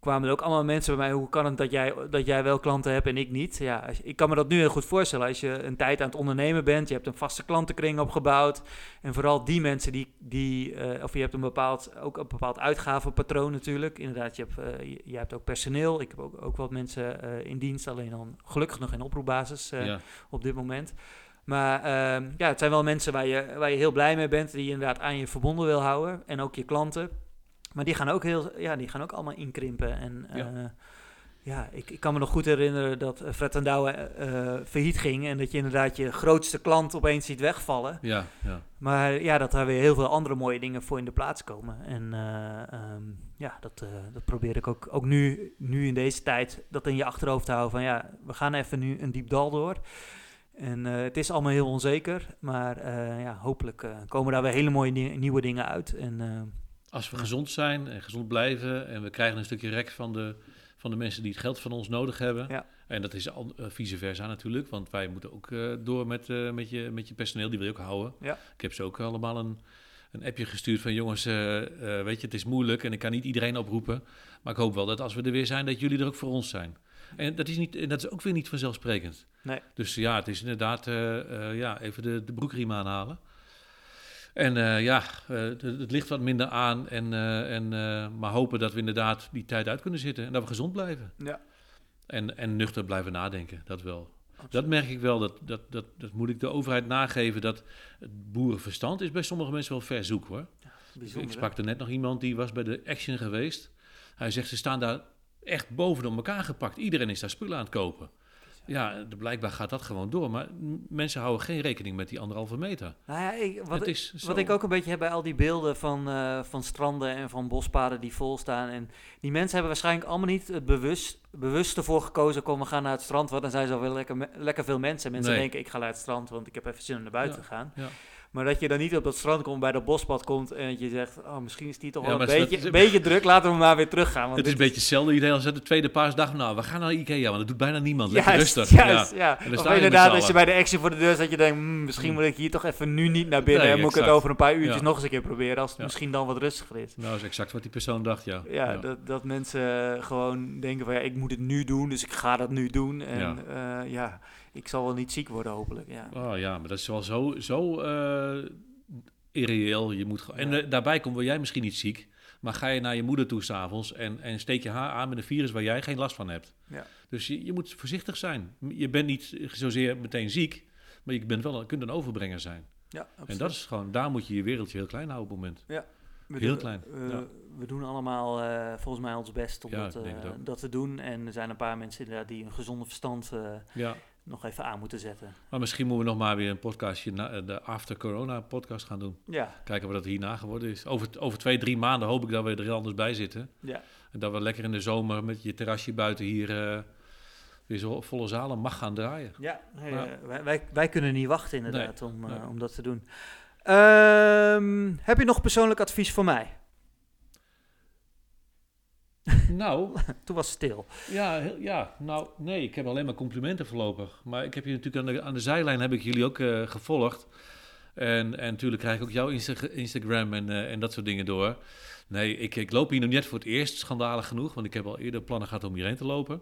kwamen er ook allemaal mensen bij mij. Hoe kan het dat jij, dat jij wel klanten hebt en ik niet? Ja, ik kan me dat nu heel goed voorstellen. Als je een tijd aan het ondernemen bent, je hebt een vaste klantenkring opgebouwd. En vooral die mensen die, die eh, of je hebt een bepaald, ook een bepaald uitgavenpatroon natuurlijk. Inderdaad, je hebt, eh, je, je hebt ook personeel. Ik heb ook, ook wat mensen eh, in dienst, alleen dan gelukkig nog in oproepbasis ja. op dit moment. Maar ehm, ja, het zijn wel mensen waar je, waar je heel blij mee bent, die je inderdaad aan je verbonden wil houden. En ook je klanten. Maar die gaan ook, heel, ja, die gaan ook allemaal inkrimpen. En Ja. ja, ja ik, ik kan me nog goed herinneren dat eh, Fred en Douwe eh, failliet ging. En dat je inderdaad je grootste klant opeens ziet wegvallen. ja, ja. Maar ja, dat er weer heel veel andere mooie dingen voor in de plaats komen. En eh, ehm, ja, dat, eh, dat probeer ik ook, ook nu, nu in deze tijd, dat in je achterhoofd te houden. Van ja, we gaan even nu een diep dal door. En eh, het is allemaal heel onzeker. Maar eh, ja, hopelijk eh, komen daar weer hele mooie ni- nieuwe dingen uit. En eh, Als we gezond zijn en gezond blijven en we krijgen een stukje rek van de, van de mensen die het geld van ons nodig hebben. Ja. En dat is al, eh, vice versa natuurlijk, want wij moeten ook eh, door met, eh, met, je, met je personeel, die wil je ook houden. Ja. Ik heb ze ook allemaal een, een appje gestuurd van jongens, weet je, het is moeilijk en ik kan niet iedereen oproepen. Maar ik hoop wel dat als we er weer zijn, dat jullie er ook voor ons zijn. En dat is, niet, en dat is ook weer niet vanzelfsprekend. Nee. Dus ja, het is inderdaad ja, even de, de broekriem aanhalen. En eh, ja, eh, het, het ligt wat minder aan. En, eh, en, maar hopen dat we inderdaad die tijd uit kunnen zitten. En dat we gezond blijven. Ja. En, en nuchter blijven nadenken, dat wel. Dat merk ik wel, dat, dat, dat, dat moet ik de overheid nageven. Dat het boerenverstand is bij sommige mensen wel ver zoek hoor. Ik sprak er net nog iemand die was bij de Action geweest. Hij zegt, ze staan daar echt bovenop elkaar gepakt. Iedereen is daar spullen aan het kopen. Ja, blijkbaar gaat dat gewoon door. Maar mensen houden geen rekening met die anderhalve meter. Nou ja, ik, wat, het ik, is zo- wat ik ook een beetje heb bij al die beelden van, eh, van stranden en van bospaden die vol staan. En die mensen hebben waarschijnlijk allemaal niet het bewust, bewust ervoor gekozen. Kom, we gaan naar het strand, want dan zijn zo wel lekker, lekker veel mensen. Mensen Nee. denken, ik ga naar het strand, want ik heb even zin om naar buiten te gaan. Ja. Maar dat je dan niet op dat strand komt, bij dat bospad komt en dat je zegt, oh, misschien is die toch Ja, wel een dat beetje, een beetje druk, laten we maar weer teruggaan. Want Het is een beetje hetzelfde idee als het de tweede paasdag. Nou, we gaan naar Ikea, want dat doet bijna niemand. Lekker Juist, rustig. juist, Ja. ja. En dan Of sta je inderdaad, als je bij de action voor de deur dat je denkt, "Hmm, misschien moet ik hier toch even nu niet naar binnen. Nee, en moet ik het over een paar uurtjes nog eens een keer proberen, als het misschien dan wat rustiger is. Nou, dat is exact wat die persoon dacht, ja. Ja, Dat, dat mensen gewoon denken van ja, ik moet het nu doen, dus ik ga dat nu doen. En Ja. ja ik zal wel niet ziek worden hopelijk. Ja. Oh ja, maar dat is wel zo, zo eh, irreëel. Je moet En Ja. eh, daarbij komt wel jij misschien niet ziek. Maar ga je naar je moeder toe s'avonds en, en steek je haar aan met een virus waar jij geen last van hebt. Ja. Dus je, je moet voorzichtig zijn. Je bent niet zozeer meteen ziek, maar je bent wel, een- kunt een overbrenger zijn. Ja, En dat is gewoon, daar moet je je wereldje heel klein houden op het moment. We heel doen- klein, eh, ja. We doen allemaal volgens mij ons best om Ja, dat, dat te doen. En er zijn een paar mensen inderdaad die een gezonde verstand Ja, nog even aan moeten zetten. maar misschien moeten we nog maar weer een podcastje, na, eh, de After Corona podcast gaan doen. Ja, Kijken wat het hierna geworden is. Over, over twee, drie maanden hoop ik dat we er heel anders bij zitten. ja. En dat we lekker in de zomer met je terrasje buiten hier eh, weer zo volle zalen mag gaan draaien. Ja, eh, wij, wij, wij kunnen niet wachten inderdaad om, om dat te doen. Ehm, heb je nog persoonlijk advies voor mij? Nou, <laughs> Toen was het stil. ja, heel- ja, nou, nee, ik heb alleen maar complimenten voorlopig. Maar ik heb je natuurlijk aan de, aan de zijlijn heb ik jullie ook eh, gevolgd. En, en natuurlijk krijg ik ook jouw Insta- Instagram en, eh, en dat soort dingen door. Nee, ik, ik loop hier nog net voor het eerst, schandalig genoeg. Want ik heb al eerder plannen gehad om hierheen te lopen.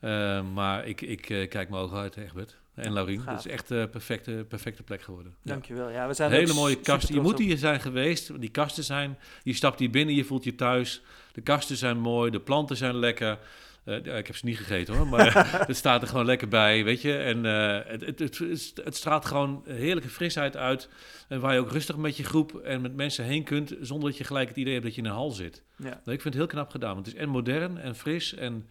Eh, maar ik, ik kijk mijn ogen uit, Egbert. En Laurien, het is echt een perfecte, perfecte plek geworden. Dankjewel. Ja, we zijn Hele ook mooie kasten. Je moet hier zijn geweest. Die kasten zijn. Je stapt hier binnen, je voelt je thuis. De kasten zijn mooi, de planten zijn lekker. Eh, ik heb ze niet gegeten hoor, maar <laughs> <laughs> het staat er gewoon lekker bij, weet je. En eh, het, het, het, het straalt gewoon heerlijke frisheid uit. En waar je ook rustig met je groep en met mensen heen kunt, zonder dat je gelijk het idee hebt dat je in een hal zit. Ja. Nou, ik vind het heel knap gedaan, want het is en modern en fris. En,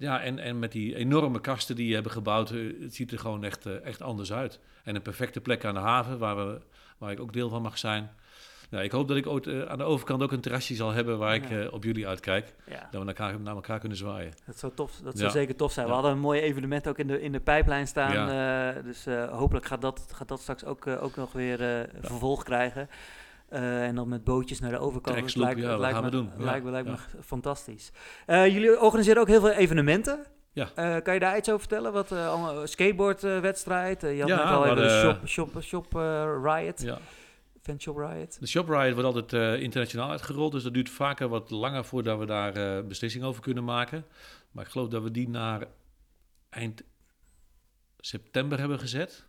ja, en, en met die enorme kasten die je hebben gebouwd, eh, het ziet er gewoon echt, eh, echt anders uit. En een perfecte plek aan de haven, waar, we, waar ik ook deel van mag zijn. Nou, ik hoop dat ik ooit eh, aan de overkant ook een terrasje zal hebben waar ik Ja. op jullie uitkijk. Ja, Dat we naar elkaar, naar elkaar kunnen zwaaien. dat zou, tof, dat zou Ja. zeker tof zijn. We hadden een mooi evenement ook in de, in de pijplijn staan. dus hopelijk gaat dat, gaat dat straks ook, ook nog weer vervolg krijgen. Eh, en dan met bootjes naar de overkant. Dat lijkt, ja, lijkt gaan me, we doen? Lijkt, Ja, lijkt ja. fantastisch. Eh, jullie organiseren ook heel veel evenementen. Ja. Eh, kan je daar iets over vertellen? Wat skateboardwedstrijd? je had Ja, net al even de shop, shop, shop riot. Ja. Fan shop riot. De ShopRite wordt altijd internationaal uitgerold, dus dat duurt vaker wat langer voordat we daar beslissing over kunnen maken. Maar ik geloof dat we die naar eind september hebben gezet.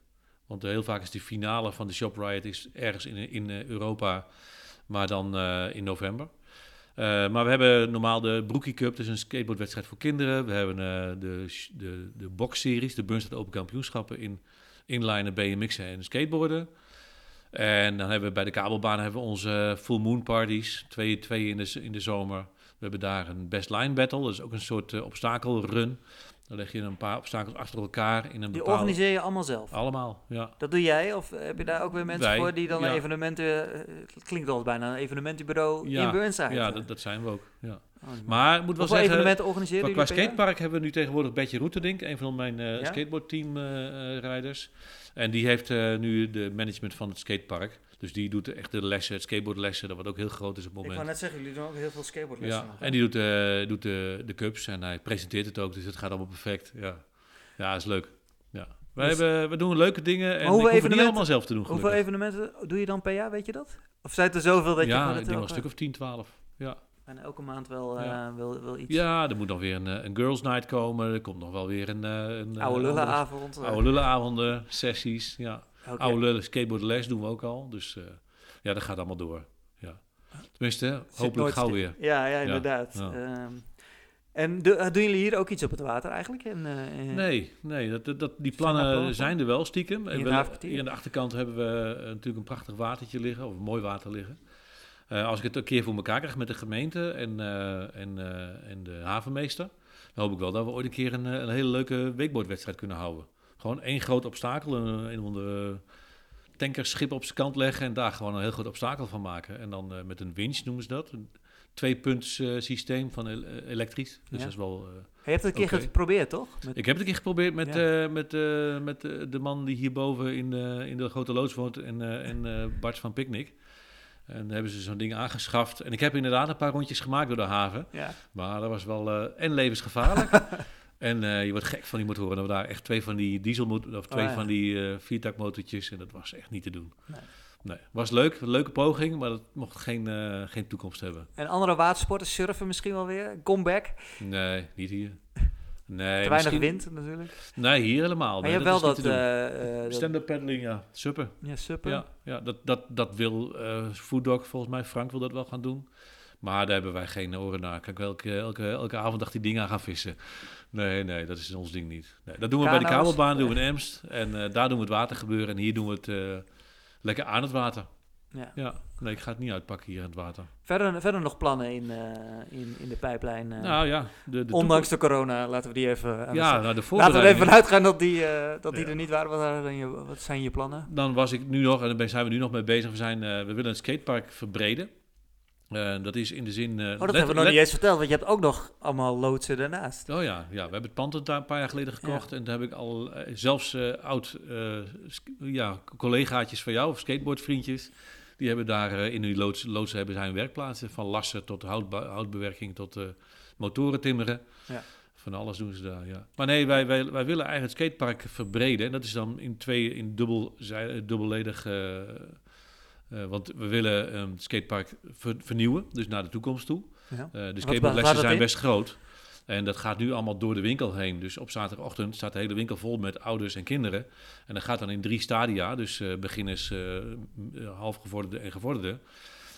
Want heel vaak is de finale van de ShopRite is ergens in, in eh, Europa, maar dan eh, in november. Eh, maar we hebben normaal de Brookie Cup, dus een skateboardwedstrijd voor kinderen. We hebben de, de, de box-series, de Burnstad Open Kampioenschappen in inlinen, BMX'en en skateboarden. En dan hebben we bij de kabelbaan hebben we onze full moon parties, twee, twee in, de, in de zomer. We hebben daar een best line battle, dat is ook een soort obstakelrun. Dan leg je een paar obstakels achter elkaar in een Die bepaalde... organiseer je allemaal zelf? Allemaal, ja. Dat doe jij? Of heb je daar ook weer mensen Wij, voor die dan ja. evenementen... eh, Het klinkt altijd bijna een evenementenbureau Ja, in Burnside. Ja, dat, dat zijn we ook, ja. Oh, Maar ik moet wel zeggen... evenementen organiseren Qua, skatepark hebben we nu tegenwoordig Betje Roeterdink, een van mijn eh Ja? skateboardteam eh, eh, rijders. En die heeft eh, nu de management van het skatepark. Dus die doet echt de lessen, het skateboardlessen, dat wat ook heel groot is op het Ik moment. wou net zeggen, jullie doen ook heel veel skateboardlessen. Ja, en die doet, eh, doet de, de cups en hij presenteert het ook, dus het gaat allemaal perfect. Ja, ja is leuk. Ja. Wij Dus- hebben, we doen leuke dingen en hoeveel ik hoef niet allemaal zelf te doen. Hoeveel evenementen doe je dan per jaar, weet je dat? Of zijn het er zoveel dat je ja, ik denk wel een stuk of 10, 12. Ja. bijna elke maand wel, eh, Ja. wel, wel iets. ja, er moet nog weer een, eh, een girls night komen. Er komt nog wel weer een... eh, een eh, Oude lullenavond. eh, Oude lullenavonden, sessies, ja. Oude lullen, skateboardles doen we ook al. Dus eh, ja, dat gaat allemaal door. Ja. Tenminste, hopelijk gauw weer. Ja, ja inderdaad. ja. Ehm, en do- eh, doen jullie hier ook iets op het water eigenlijk? In, eh, Nee, nee dat, dat, die plannen zijn er wel stiekem. En hier aan de achterkant hebben we natuurlijk een prachtig watertje liggen, of een mooi water liggen. Als ik het een keer voor elkaar krijg met de gemeente en, en, en de havenmeester, dan hoop ik wel dat we ooit een keer een, een hele leuke wakeboardwedstrijd kunnen houden. Gewoon één groot obstakel, een, een onder tankerschip op zijn kant leggen en daar gewoon een heel groot obstakel van maken. En dan eh, met een winch noemen ze dat. Een tweepunts systeem van eh, elektrisch. Dus Ja. dat is wel... eh, Je hebt het een keer geprobeerd, toch? Met- ik heb het een keer geprobeerd met, Ja. met, met de man die hierboven in, de in de grote loods woont en, en Bart van Picnic. En daar hebben ze zo'n ding aangeschaft. En ik heb inderdaad een paar rondjes gemaakt door de haven. ja. Maar dat was wel en levensgevaarlijk. <laughs> en eh, je wordt gek van die motoren. Dat we daar echt twee van die dieselmotoren of twee Oh, ja. van die eh viertakmotortjes. En dat was echt niet te doen. Nee. Nee, was leuk, een leuke poging, maar dat mocht geen, eh, geen toekomst hebben. En andere watersporten, surfen misschien wel weer? Comeback? Nee, niet hier. <laughs> Nee, Te weinig misschien- wind natuurlijk. Nee, hier helemaal. Maar Nee, je hebt wel dat... eh, eh, dat- Stand-up paddling, ja. Super. ja, suppen. Ja, ja dat, dat, dat wil eh Fooddog volgens mij. Frank wil dat wel gaan doen. Maar daar hebben wij geen oren naar. Kijk, elke, elke, elke avond dacht die dingen aan gaan vissen. Nee, nee, dat is ons ding niet. Nee, dat doen we bij de kabelbaan, doen we in Emst. En eh, daar doen we het water gebeuren. En hier doen we het eh, lekker aan het water. Ja. Ja, nee, ik ga het niet uitpakken hier aan het water. Verder, verder nog plannen in, eh, in, in de pijplijn? nou ja, de, de ondanks de corona, laten we die even... aan Ja, nou, de Laten we even vanuit gaan dat die, dat die Ja. er niet waren. Wat, wat zijn je plannen? Dan was ik nu nog, en daar zijn we nu nog mee bezig. We, zijn, we willen het skatepark verbreden. Eh, dat is in de zin... eh, Oh, dat hebben we nog niet eens verteld, want je hebt ook nog allemaal loodsen daarnaast. Oh ja, ja, we hebben het pand een paar jaar geleden gekocht. En daar heb ik al eh, zelfs oud ja, collegaatjes van jou, of skateboardvriendjes. Die hebben daar in die loods, loodsen hebben zijn werkplaatsen. Van lassen tot houtbewerking tot motoren timmeren. Ja. Van alles doen ze daar, ja. Maar nee, wij, wij, wij willen eigenlijk het skatepark verbreden. En dat is dan in twee, in dubbel, zij- dubbelledig... eh, want we willen ehm, het skatepark ver- vernieuwen, dus naar de toekomst toe. Ja. Eh, de skateboardlessen zijn in? best groot. En dat gaat nu allemaal door de winkel heen. Dus op zaterdagochtend staat de hele winkel vol met ouders en kinderen. En dat gaat dan in drie stadia. Dus eh, beginners, halfgevorderde en gevorderde.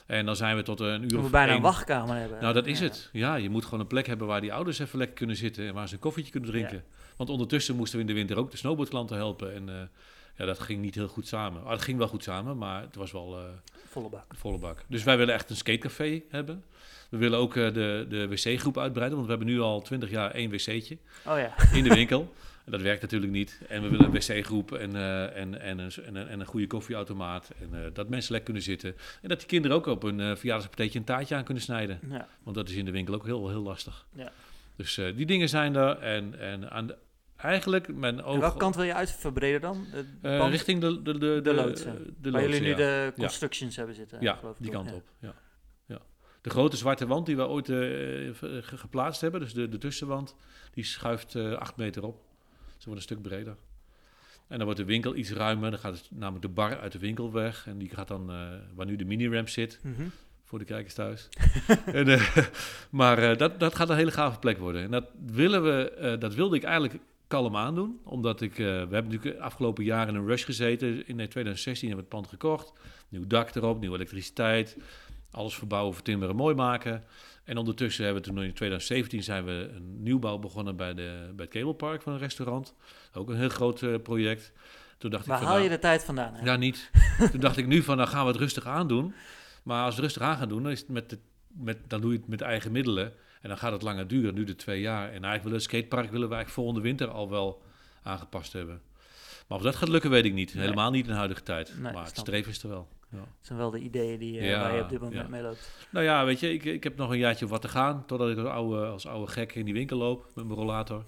En dan zijn we tot een uur we of bijna één- een wachtkamer hebben. Nou, dat is Ja. het. Ja, je moet gewoon een plek hebben waar die ouders even lekker kunnen zitten. En waar ze een koffietje kunnen drinken. Want ondertussen moesten we in de winter ook de snowboardklanten helpen. En ja, dat ging niet heel goed samen. Ah, het ging wel goed samen, maar het was wel... eh, Volle bak. Volle bak. Dus wij willen echt een skatecafé hebben. We willen ook eh, de, de wc-groep uitbreiden, want we hebben nu al twintig jaar één wc'tje Oh ja. <laughs> in de winkel. En dat werkt natuurlijk niet. En we willen een wc-groep en, eh, en, en, een, en, een, en een goede koffieautomaat. En dat mensen lekker kunnen zitten. En dat die kinderen ook op een uh, verjaardagspateetje een taartje aan kunnen snijden. ja. Want dat is in de winkel ook heel, heel lastig. Ja. Dus die dingen zijn er. En, en aan de, eigenlijk mijn En oog... welke kant wil je uitverbreden dan? Eh, richting de, de, de, de, loodsen. de waar jullie nu de constructions hebben zitten. Ja, geloof ik, die kant op. Ja. Ja. De grote zwarte wand die we ooit eh, ge- geplaatst hebben, dus de, de tussenwand, die schuift eh acht meter op. Ze wordt een stuk breder. En dan wordt de winkel iets ruimer. Dan gaat het, namelijk de bar uit de winkel weg. En die gaat dan, eh, waar nu de mini-ramp zit, Mhm. voor de kijkers thuis. <laughs> en, eh, <laughs> maar eh, dat, dat gaat een hele gave plek worden. En dat, willen we, eh, dat wilde ik eigenlijk kalm aandoen. Omdat ik, eh, we hebben natuurlijk de afgelopen jaren in een rush gezeten. In eh, 2016 hebben we het pand gekocht. Nieuw dak erop, nieuwe elektriciteit. Alles verbouwen, vertimmeren, mooi maken. En ondertussen hebben we toen in 2017 zijn we een nieuwbouw begonnen bij, de, bij het Cablepark van een restaurant. Ook een heel groot eh, project. Toen dacht Waar ik van, haal je nou, de tijd vandaan? hè? ja, niet. <laughs> Toen dacht ik nu van, dan gaan we het rustig aandoen. Maar als we het rustig aan gaan doen, dan, is het met de, met, dan doe je het met eigen middelen. En dan gaat het langer duren, nu de twee jaar. En eigenlijk willen het skatepark willen we eigenlijk volgende winter al wel aangepast hebben. Maar of dat gaat lukken, weet ik niet. Nee. Helemaal niet in de huidige tijd. Nee, maar het streven is er wel. Ja. Dat zijn wel de ideeën die, Ja, waar je op dit moment ja. mee loopt. Nou ja, weet je, ik, ik heb nog een jaartje wat te gaan. Totdat ik als oude, als oude gek in die winkel loop met mijn rollator.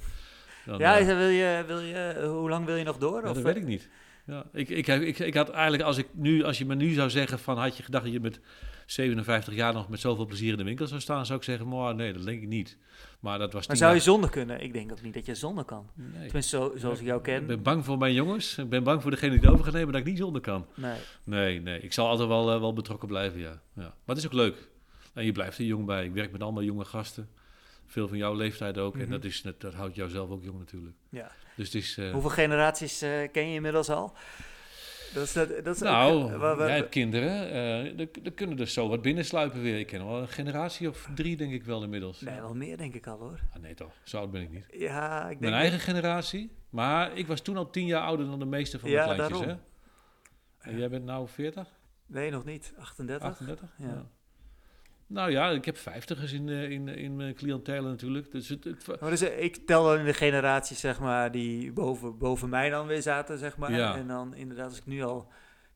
Dan, ja, eh, wil je, wil je, hoe lang wil je nog door? Ja, of, dat eh, weet ik niet. Ja, ik, ik, ik, ik had eigenlijk, als, ik nu, als je me nu zou zeggen van, had je gedacht dat je met 57 jaar nog met zoveel plezier in de winkel zou staan, zou ik zeggen, maar nee, dat denk ik niet. Maar dat was Maar zou je zonder kunnen? Ik denk ook niet dat je zonder kan. Nee. Tenminste, zo, zoals ik jou Ik ken. ben bang voor mijn jongens. Ik ben bang voor degene die het over gaat nemen dat ik niet zonder kan. Nee. Nee, nee. Ik zal altijd wel, eh, wel betrokken blijven, ja. ja. Maar het is ook leuk. En je blijft er jong bij. Ik werk met allemaal jonge gasten. Veel van jouw leeftijd ook. Mhm. En dat, is, dat, dat houdt jou zelf ook jong natuurlijk. Ja. Dus het is... eh, Hoeveel generaties eh, ken je inmiddels al? Dat is, dat, dat is Nou, ook, jij hebt kinderen. eh er, er kunnen er zo wat binnensluipen weer. Ik ken wel een generatie of drie, denk ik wel inmiddels. Nee, wel meer denk ik al hoor. Ah, nee toch, zo oud ben ik niet. Ja, ik denk... Mijn eigen generatie. Maar ik was toen al tien jaar ouder dan de meeste van Ja, mijn kleintjes. daarom. Hè? En jij bent nou 40, Nee, nog niet. 38? 38? Ja. Nou ja, ik heb vijftigers in, eh, in, in mijn cliëntelen natuurlijk. Dus het, het, Maar dus, eh, ik tel dan in de generaties, zeg maar, die boven, boven mij dan weer zaten, zeg maar. Ja. En dan inderdaad, als ik nu al,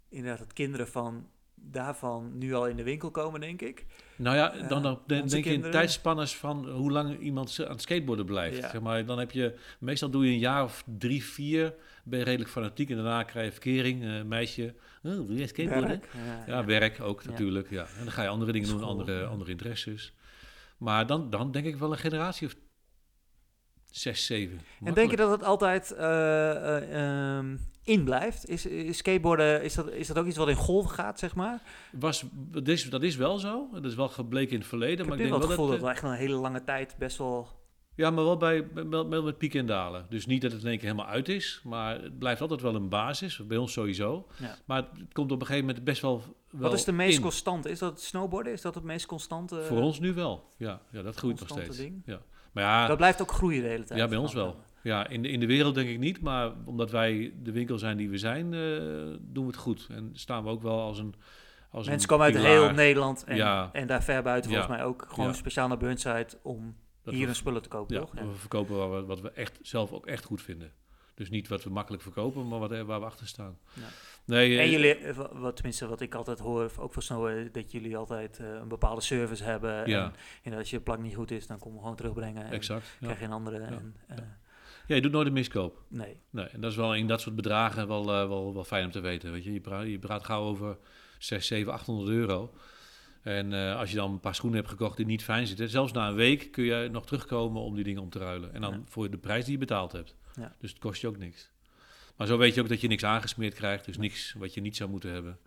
inderdaad, dat kinderen van daarvan nu al in de winkel komen, denk ik. Nou ja, dan, dan denk je in kinderen. tijdspannes van hoe lang iemand aan het skateboarden blijft. Ja. Zeg maar, dan heb je, meestal doe je een jaar of drie, vier, ben je redelijk fanatiek en daarna krijg je verkering, eh, meisje, oh, wil jij skateboarden? Werk. Ja, werk ook natuurlijk. Ja. En dan ga je andere dingen doen, andere, andere interesses. Maar dan, dan denk ik wel een generatie of zes, zeven. En denk je dat het altijd eh, eh, ehm, in blijft? Is, is skateboarden, is dat, is dat ook iets wat in golven gaat, zeg maar? Was, dat, is, dat is wel zo. Dat is wel gebleken in het verleden. Ik maar heb ik denk wel het gevoel dat, dat we echt een hele lange tijd best wel... eh, Ja, maar wel, bij, wel, wel met pieken en dalen. Dus niet dat het in één keer helemaal uit is. Maar het blijft altijd wel een basis. Bij ons sowieso. Ja. Maar het komt op een gegeven moment best wel, wel Wat is de meest in. constante? Is dat het snowboarden? Is dat het meest constante? Voor ons nu wel. Ja, ja dat groeit nog steeds. ding? Ja. Maar ja, Dat blijft ook groeien de hele tijd. Ja, bij ons wel. Ja, in de, in de wereld denk ik niet, maar omdat wij de winkel zijn die we zijn, eh, doen we het goed. En staan we ook wel als een. Als Mensen een komen uit heel Nederland en, Ja. en daar ver buiten volgens mij ook gewoon speciaal naar Burnside om hier hun spullen te kopen, Ja, toch? Ja. we verkopen wat we, wat we echt, zelf ook echt goed vinden. Dus niet wat we makkelijk verkopen, maar wat, waar we achter staan. Ja. Nee, En eh, jullie, eh, wa- wat, tenminste wat ik altijd hoor, ook van Snow, eh, dat jullie altijd een bepaalde service hebben. Ja. En, en als je plank niet goed is, dan kom je gewoon terugbrengen. En exact. Ja. krijg je een andere. En, ja, je doet nooit een miskoop. Nee. Nee, en dat is wel in dat soort bedragen wel, wel, wel fijn om te weten. Weet je, je, praat, je praat gauw over 6, 7, 800 euro. En eh, als je dan een paar schoenen hebt gekocht die niet fijn zitten, zelfs na een week kun je nog terugkomen om die dingen om te ruilen. En dan Ja. voor de prijs die je betaald hebt. Ja. Dus het kost je ook niks. Maar zo weet je ook dat je niks aangesmeerd krijgt, dus niks wat je niet zou moeten hebben.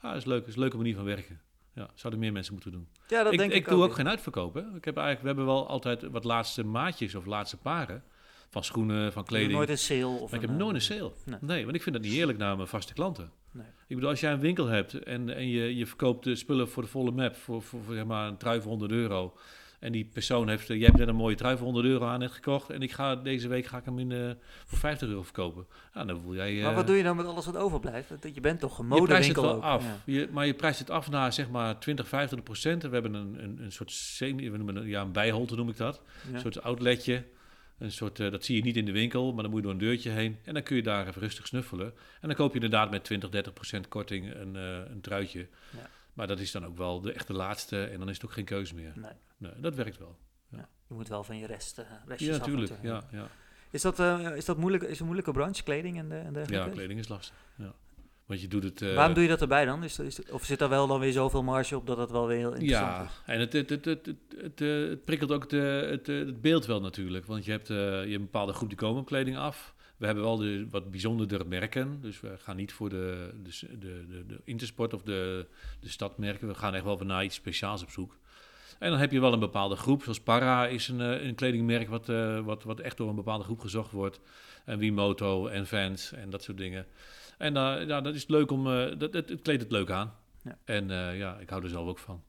Ah, dat is leuk, dat is een leuke manier van werken. Ja, zouden meer mensen moeten doen. Ja, dat ik denk ik, ik doe ook geen uitverkoop. Hè. Ik heb eigenlijk, we hebben wel altijd wat laatste maatjes of laatste paren. Van schoenen, van kleding. Nooit een sale of ik heb nooit eh, een sale. nee. Nee. want ik vind dat niet eerlijk naar mijn vaste klanten. Nee. Ik bedoel, als jij een winkel hebt en, en je, je verkoopt de spullen voor de volle map, voor, voor, voor zeg maar een trui voor 100 euro. En die persoon heeft, eh, jij hebt net een mooie trui voor 100 euro aan net gekocht. En ik ga deze week ga ik hem in, eh, voor 50 euro verkopen. Ja, dan voel jij. Maar eh, wat doe je dan met alles wat overblijft? Want Je bent toch een modewinkel wel ook. af. Ja. Je, maar je prijst het af naar zeg maar 20, 25 procent. We hebben een, een, een soort semi, we noemen het- ja, een bijholte noem ik dat. Ja. Een soort outletje. Een soort, eh, dat zie je niet in de winkel, maar dan moet je door een deurtje heen. En dan kun je daar even rustig snuffelen. En dan koop je inderdaad met 20, 30 procent korting een, eh, een truitje. Ja. Maar dat is dan ook wel de echte laatste. En dan is het ook geen keuze meer. Nee. Nee, dat werkt wel. Ja. Je moet wel van je rest, eh, restjes Ja, natuurlijk. Ja, ja. Is dat, is dat moeilijk, is een moeilijke branche, kleding en, de, en dergelijke? ja, kleding is lastig. Ja. Want je doet het... eh, Waarom doe je dat erbij dan? Is, is, of zit daar wel dan weer zoveel marge op dat het wel weer heel interessant Ja, is? en het, het, het, het, het, het, eh, het prikkelt ook de, het, eh, het beeld wel natuurlijk. Want je hebt, je hebt een bepaalde groep die komen op kleding af. We hebben wel de wat bijzonderdere merken. Dus we gaan niet voor de, de, de, de, Intersport of de, de stadmerken. We gaan echt wel naar iets speciaals op zoek. En dan heb je wel een bepaalde groep. Zoals Para is een, een kledingmerk wat, wat, wat echt door een bepaalde groep gezocht wordt. En Wimoto en Vans en dat soort dingen. En eh, ja, dat is leuk om... eh, dat, het, het kleedt het leuk aan. Ja. En eh, ja, ik hou er zelf ook van.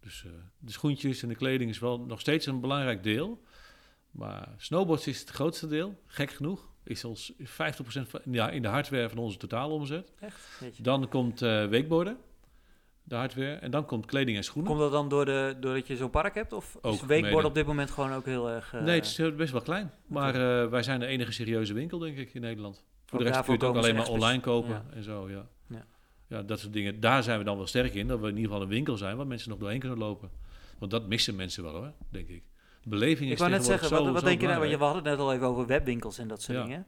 Dus de schoentjes en de kleding is wel nog steeds een belangrijk deel. Maar snowboards is het grootste deel, gek genoeg. Is ons 50% van, ja, in de hardware van onze totaalomzet. Echt? Weet je. Dan komt weekborden, de hardware. En dan komt kleding en schoenen. Komt dat dan door de, doordat je zo'n park hebt? Of Ook is Weekboard mede. op dit moment gewoon ook heel erg... nee, het is best wel klein. Maar wij zijn de enige serieuze winkel, denk ik, in Nederland. Voor de rest kun je het ook alleen maar online kopen ja. en zo, ja. Ja. ja. dat soort dingen. Daar zijn we dan wel sterk in. Dat we in ieder geval een winkel zijn waar mensen nog doorheen kunnen lopen. Want dat missen mensen wel hoor, denk ik. De beleving is Ik wou net zeggen, wat, zo- wat zo denk je nou? We hadden het net al even over webwinkels en dat soort Ja. dingen.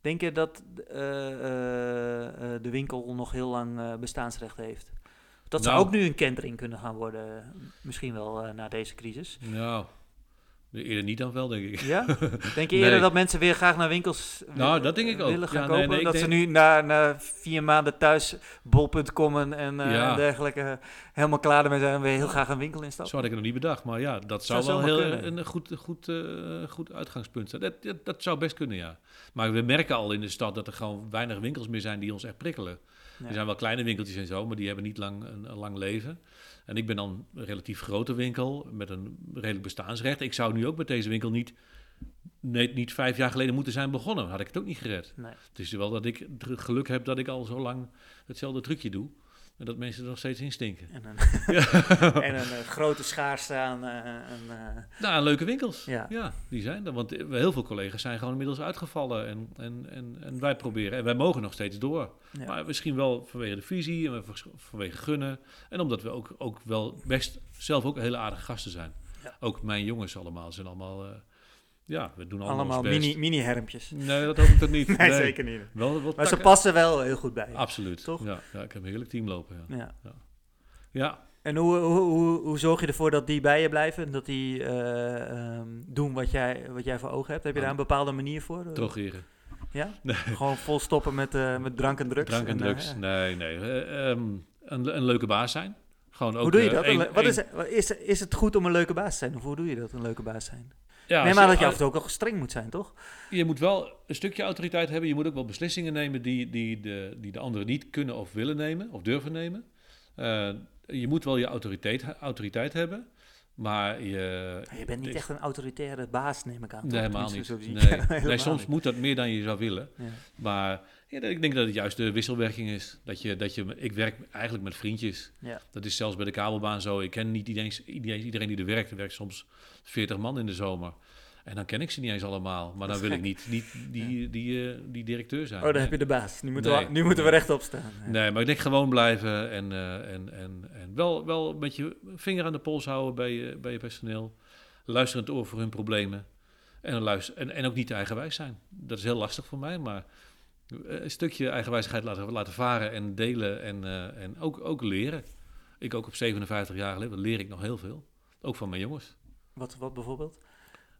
Denk je dat eh, eh, eh, de winkel nog heel lang bestaansrecht heeft? Dat zou Nou. ook nu een kentering kunnen gaan worden, misschien wel na deze crisis. Nou, eerder niet dan wel, denk ik. Ja? <laughs> Denk je eerder Nee. dat mensen weer graag naar winkels wi- Nou, dat denk ik ook. willen gaan Ja, nee, kopen? nee, dat ze nu na, na vier maanden thuis bol.com en, en, eh, Ja. en dergelijke helemaal klaar ermee zijn en weer heel graag een winkel instappen? Zo had ik het nog niet bedacht. Maar ja, dat zou, Zou wel heel, kunnen. een goed, goed, eh, goed uitgangspunt zijn. Dat, dat, dat zou best kunnen, ja. Maar we merken al in de stad dat er gewoon weinig winkels meer zijn die ons echt prikkelen. Ja. Er zijn wel kleine winkeltjes en zo, maar die hebben niet lang, een, een lang leven. En ik ben dan een relatief grote winkel met een redelijk bestaansrecht. Ik zou nu ook met deze winkel niet, nee, niet vijf jaar geleden moeten zijn begonnen. Had ik het ook niet gered. Nee. Het is wel dat ik het geluk heb dat ik al zo lang hetzelfde trucje doe. En dat mensen er nog steeds in stinken. En een, <laughs> <laughs> en een eh, grote schaarste aan... eh, een, eh, Nou, leuke winkels. Ja. Ja. die zijn er. Want heel veel collega's zijn gewoon inmiddels uitgevallen. En, en, en, en wij proberen. En wij mogen nog steeds door. ja. Maar misschien wel vanwege de visie en van- vanwege gunnen. En omdat we ook, ook wel best zelf ook hele aardige gasten zijn. Ook mijn jongens allemaal zijn allemaal... eh, ja, we doen allemaal, best. mini, mini-hermpjes. Nee, dat hoop ik toch niet. <laughs> Nee, zeker niet. Wel, wel Maar ze passen wel heel goed bij je. Absoluut. Toch? Ja, ja, ik heb een heerlijk team lopen. Ja. Ja. ja, En hoe, hoe, hoe, hoe zorg je ervoor dat die bij je blijven? En dat die eh, ehm, doen wat jij, wat jij voor ogen hebt? Heb je daar een bepaalde manier voor? drogeren. Ja? <laughs> Nee. Gewoon vol stoppen met, eh, met drank en drugs? Drank en eh, drugs. Nee, nee. Eh, ehm, een, een leuke baas zijn. Gewoon ook, hoe doe je eh, dat? Een wat is, is, is het goed om een leuke baas te zijn? Of hoe doe je dat, een leuke baas zijn? Ja, Neem als aan dat je af en toe ook wel streng moet zijn, toch? Je moet wel een stukje autoriteit hebben. Je moet ook wel beslissingen nemen die, die, de, die de anderen niet kunnen of willen nemen of durven nemen. Eh, je moet wel je autoriteit, autoriteit hebben. Maar je, Je bent niet echt een autoritaire baas, neem ik aan. Nee, helemaal niet. Nee. <laughs> helemaal nee, soms niet. moet dat meer dan je zou willen. Ja. Maar ja, ik denk dat het juist de wisselwerking is. Dat je, dat je, ik werk eigenlijk met vriendjes. Ja. Dat is zelfs bij de kabelbaan zo. Ik ken niet iedereen, iedereen, iedereen die er werkt. Er werkt soms 40 man in de zomer. En dan ken ik ze niet eens allemaal. Maar dan wil ik niet, niet die, die, eh, die directeur zijn. Oh, Nee. heb je de baas. Nu moeten, Nee. we, nu moeten we rechtop staan. Ja. Nee, maar ik denk gewoon blijven en, eh, en, en, en wel, wel een beetje vinger aan de pols houden bij je, bij je personeel. Luisterend oor voor hun problemen. En, dan luister, en, en ook niet te eigenwijs zijn. Dat is heel lastig voor mij, maar een stukje eigenwijzigheid laten, laten varen en delen en, eh, en ook, ook leren. Ik ook op 57 jaar leer, leer ik nog heel veel. Ook van mijn jongens. Wat, wat bijvoorbeeld?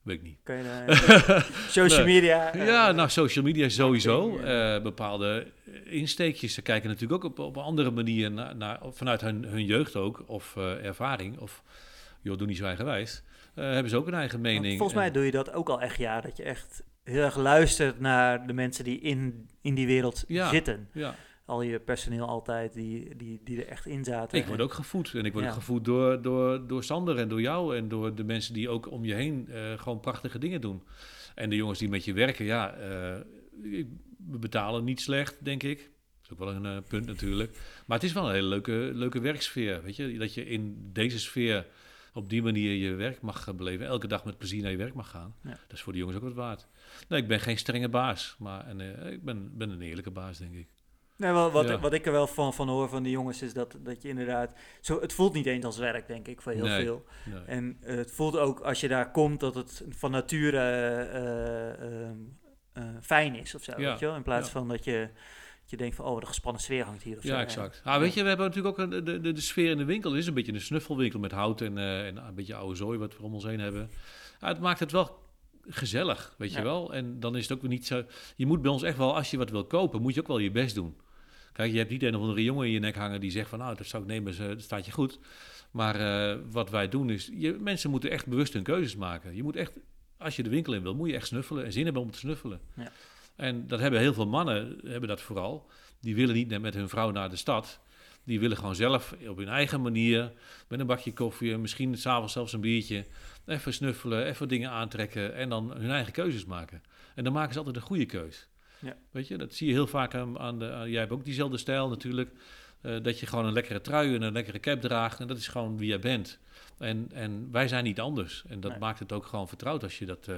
Weet ik niet. Kan je <laughs> social media? eh, Ja, nou, social media sowieso. Eh, bepaalde insteekjes. Ze kijken natuurlijk ook op, op een andere manier naar, naar, vanuit hun, hun jeugd ook, of eh, ervaring, of joh, doe niet zo eigenwijs. Eh hebben ze ook een eigen Want mening. Volgens mij En- doe je dat ook al echt ja, dat je echt heel erg luistert naar de mensen die in, in die wereld Ja. zitten. ja, Al je personeel altijd, die, die, die er echt in zaten. ik word ook gevoed. En ik word Ja. ook gevoed door, door, door Sander en door jou en door de mensen die ook om je heen eh, gewoon prachtige dingen doen. En de jongens die met je werken, ja, eh, we betalen niet slecht, denk ik. Dat is ook wel een eh, punt natuurlijk. Maar het is wel een hele leuke, leuke werksfeer. Weet je? Dat je in deze sfeer op die manier je werk mag beleven. Elke dag met plezier naar je werk mag gaan. Ja. Dat is voor de jongens ook wat waard. Nee, ik ben geen strenge baas. Maar een, eh, ik ben, ben een eerlijke baas, denk ik. Nee, wel, wat, Ja. wat ik er wel van, van hoor van de jongens is dat, dat je inderdaad... Zo, het voelt niet eens als werk, denk ik, voor heel Nee. veel. Nee. En eh, het voelt ook als je daar komt dat het van nature eh, fijn is of zo, Ja, weet je wel? In plaats ja. van dat je, je denkt van, oh, de gespannen sfeer hangt hier of zo. Ja, exact. Ah, weet je, we hebben natuurlijk ook een, de, de, de sfeer in de winkel. Het is een beetje een snuffelwinkel met hout en, eh, en een beetje oude zooi wat we om ons heen hebben. Ah, het maakt het wel gezellig, weet je Ja. wel. En dan is het ook weer niet zo... Je moet bij ons echt wel, als je wat wil kopen, moet je ook wel je best doen. Kijk, je hebt niet een of andere jongen in je nek hangen die zegt van... nou, dat zou ik nemen, dat staat je goed. Maar eh, wat wij doen is... Je, mensen moeten echt bewust hun keuzes maken. Je moet echt, als je de winkel in wil, moet je echt snuffelen en zin hebben om te snuffelen. Ja. En dat hebben heel veel mannen, hebben dat vooral. Die willen niet met hun vrouw naar de stad. Die willen gewoon zelf op hun eigen manier, met een bakje koffie, en misschien s'avonds zelfs een biertje, even snuffelen, even dingen aantrekken en dan hun eigen keuzes maken. En dan maken ze altijd een goede keus. Ja. Weet je, dat zie je heel vaak aan, aan de. aan- jij hebt ook diezelfde stijl natuurlijk. eh, dat je gewoon een lekkere trui en een lekkere cap draagt. En dat is gewoon wie jij bent. En, en wij zijn niet anders. En dat Nee. maakt het ook gewoon vertrouwd als je dat eh,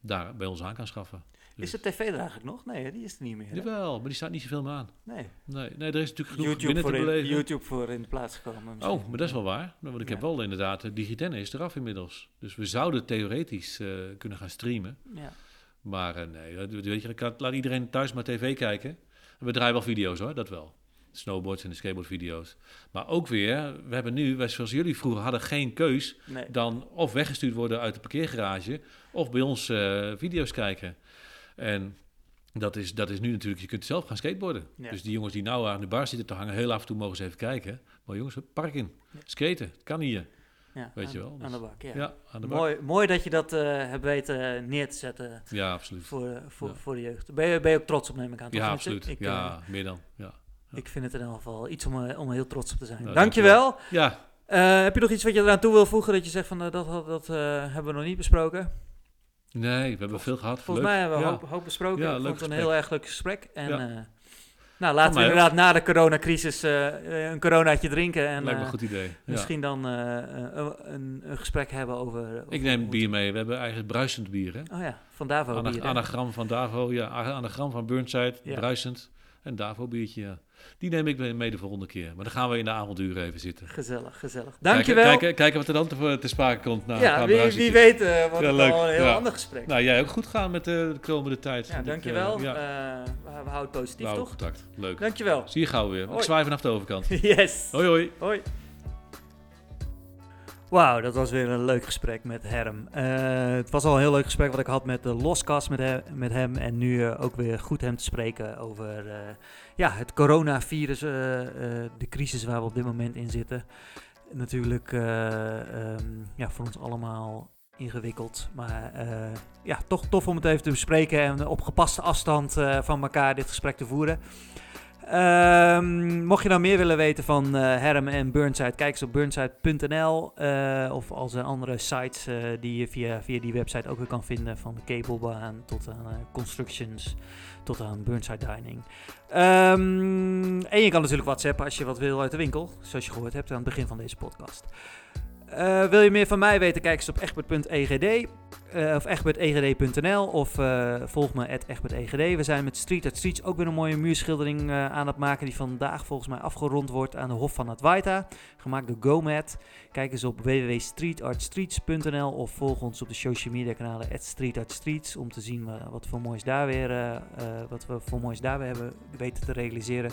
daar bij ons aan kan schaffen. Is de tv er eigenlijk nog? Nee, die is er niet meer. hè? Jawel, maar die staat niet zoveel meer aan. Nee. Nee, nee, er is natuurlijk genoeg YouTube binnen voor, te in, beleven. YouTube voor in de plaats gekomen. misschien. Oh, maar dat is wel waar. Want ik heb wel inderdaad, eh, Digitenne is eraf inmiddels. Dus we zouden theoretisch eh, kunnen gaan streamen. Ja. Maar eh, nee, weet je, had- laat iedereen thuis maar tv kijken. En we draaien wel video's hoor, dat wel. Snowboards en de skateboardvideo's. Maar ook weer, we hebben nu, wij- zoals jullie vroeger hadden, geen keus Nee. dan of weggestuurd worden uit de parkeergarage of bij ons video's kijken. En dat is, dat is nu natuurlijk, je kunt zelf gaan skateboarden. Ja. Dus die jongens die nou aan de bar zitten te hangen, heel af en toe mogen ze even kijken. Maar jongens, park in. Skaten, het kan hier. Ja, Weet aan, je wel, Aan dus- de bak, ja. Ja, aan de bar. Mooi, mooi dat je dat eh, hebt weten neer te zetten Ja, absoluut. voor, voor, Ja. voor de jeugd. Ben je, ben je ook trots op, neem ik aan. Ja, absoluut. Ik, eh, ja, meer dan. Ja. Ik vind het in ieder geval iets om, eh, om heel trots op te zijn. Nou, dankjewel. Ja, Eh, heb je nog iets wat je eraan toe wil voegen dat je zegt van eh, dat, dat, dat eh, hebben we nog niet besproken? Nee, we hebben veel gehad. Volgens Leuk. mij hebben we Ja. hoop, hoop besproken. Ja, ik vond het een heel erg leuk gesprek. En Ja. eh, nou, laten we ook. inderdaad na de coronacrisis eh, een coronaatje drinken. En Lijkt me een goed idee. Misschien dan een, een, gesprek hebben over... over Ik neem bier mee. We hebben eigen bruisend bier. Hè? Oh ja, van Davo Ana- bier. anagram van Davo, ja, anagram van Burnside, bruisend. En Davo biertje, ja. Die neem ik mee de volgende keer. Maar dan gaan we in de avonduren even zitten. Gezellig, gezellig. Kijken, Dankjewel. kijken, kijken wat er dan te, te sprake komt. Na een ja, wie, weet eh wordt Ja, het al een heel Ja. ander gesprek. Nou, jij ook goed gaan met eh, de komende tijd. ja, ik, dankjewel. eh, ja, Eh, we, houden positief, houden toch? contact. Leuk. Dankjewel. Zie je gauw weer. Ik Hoi. zwaai vanaf de overkant. <laughs> Yes. Hoi hoi. Hoi. Wauw, dat was weer een leuk gesprek met Herm. Eh, het was al een heel leuk gesprek wat ik had met de Loskast met, he- met hem. En nu eh, ook weer goed hem te spreken over eh, ja, het coronavirus, eh, eh, de crisis waar we op dit moment in zitten. Natuurlijk eh, ehm, ja, voor ons allemaal ingewikkeld. Maar ja, toch tof om het even te bespreken en op gepaste afstand van elkaar dit gesprek te voeren. Ehm, mocht je nou meer willen weten van eh, Herm en Burnside, kijk eens op burnside.nl eh, of al zijn andere sites eh, die je via, via die website ook weer kan vinden. Van de cablebaan tot aan constructions tot aan Burnside Dining. Ehm, en je kan natuurlijk WhatsAppen als je wat wil uit de winkel, zoals je gehoord hebt aan het begin van deze podcast. Wil je meer van mij weten, kijk eens op egbert.egd eh, of egbertegd.nl of eh, volg me at egbertegd. We zijn met Street at Streets ook weer een mooie muurschildering eh, aan het maken die vandaag volgens mij afgerond wordt aan de Hof van Advaita, gemaakt door GoMat. Kijk eens op www.streetartstreets.nl of volg ons op de social media kanalen at streetartstreets om te zien wa- wat voor moois daar weer, wat we voor moois daar weer hebben weten te realiseren.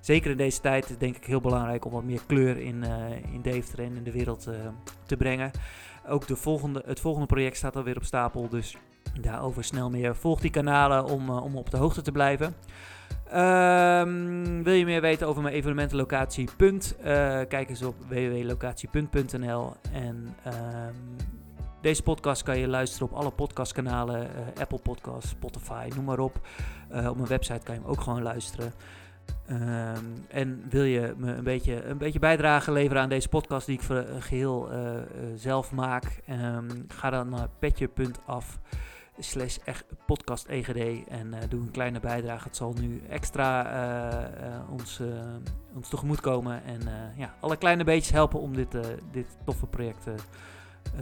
Zeker in deze tijd denk ik heel belangrijk om wat meer kleur in, in Deventer en in de wereld te brengen. Ook de volgende, het volgende project staat alweer op stapel, dus daarover snel meer. Volg die kanalen om, eh, om op de hoogte te blijven. Ehm, wil je meer weten over mijn evenementenlocatie? Eh, kijk eens op www.locatie.nl. En ehm, deze podcast kan je luisteren op alle podcastkanalen. eh, Apple Podcasts, Spotify, noem maar op. Op mijn website kan je hem ook gewoon luisteren. Ehm, en wil je me een beetje, een beetje bijdrage leveren aan deze podcast die ik voor, eh, geheel eh, eh, zelf maak? Ehm, ga dan naar petje.af slash podcast EGD en doe een kleine bijdrage. Het zal nu extra ons, ons tegemoet komen en ja, alle kleine beetjes helpen om dit, dit toffe project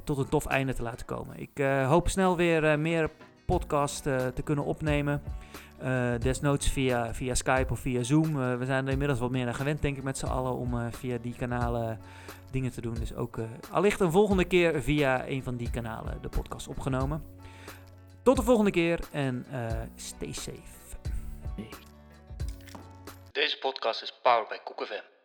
tot een tof einde te laten komen. Ik hoop snel weer meer podcast te kunnen opnemen. Eh, desnoods via, via Skype of via Zoom. Eh, we zijn er inmiddels wat meer aan gewend, denk ik, met z'n allen om eh, via die kanalen dingen te doen. Dus ook allicht een volgende keer via een van die kanalen de podcast opgenomen. Tot de volgende keer en stay safe. Deze podcast is powered by.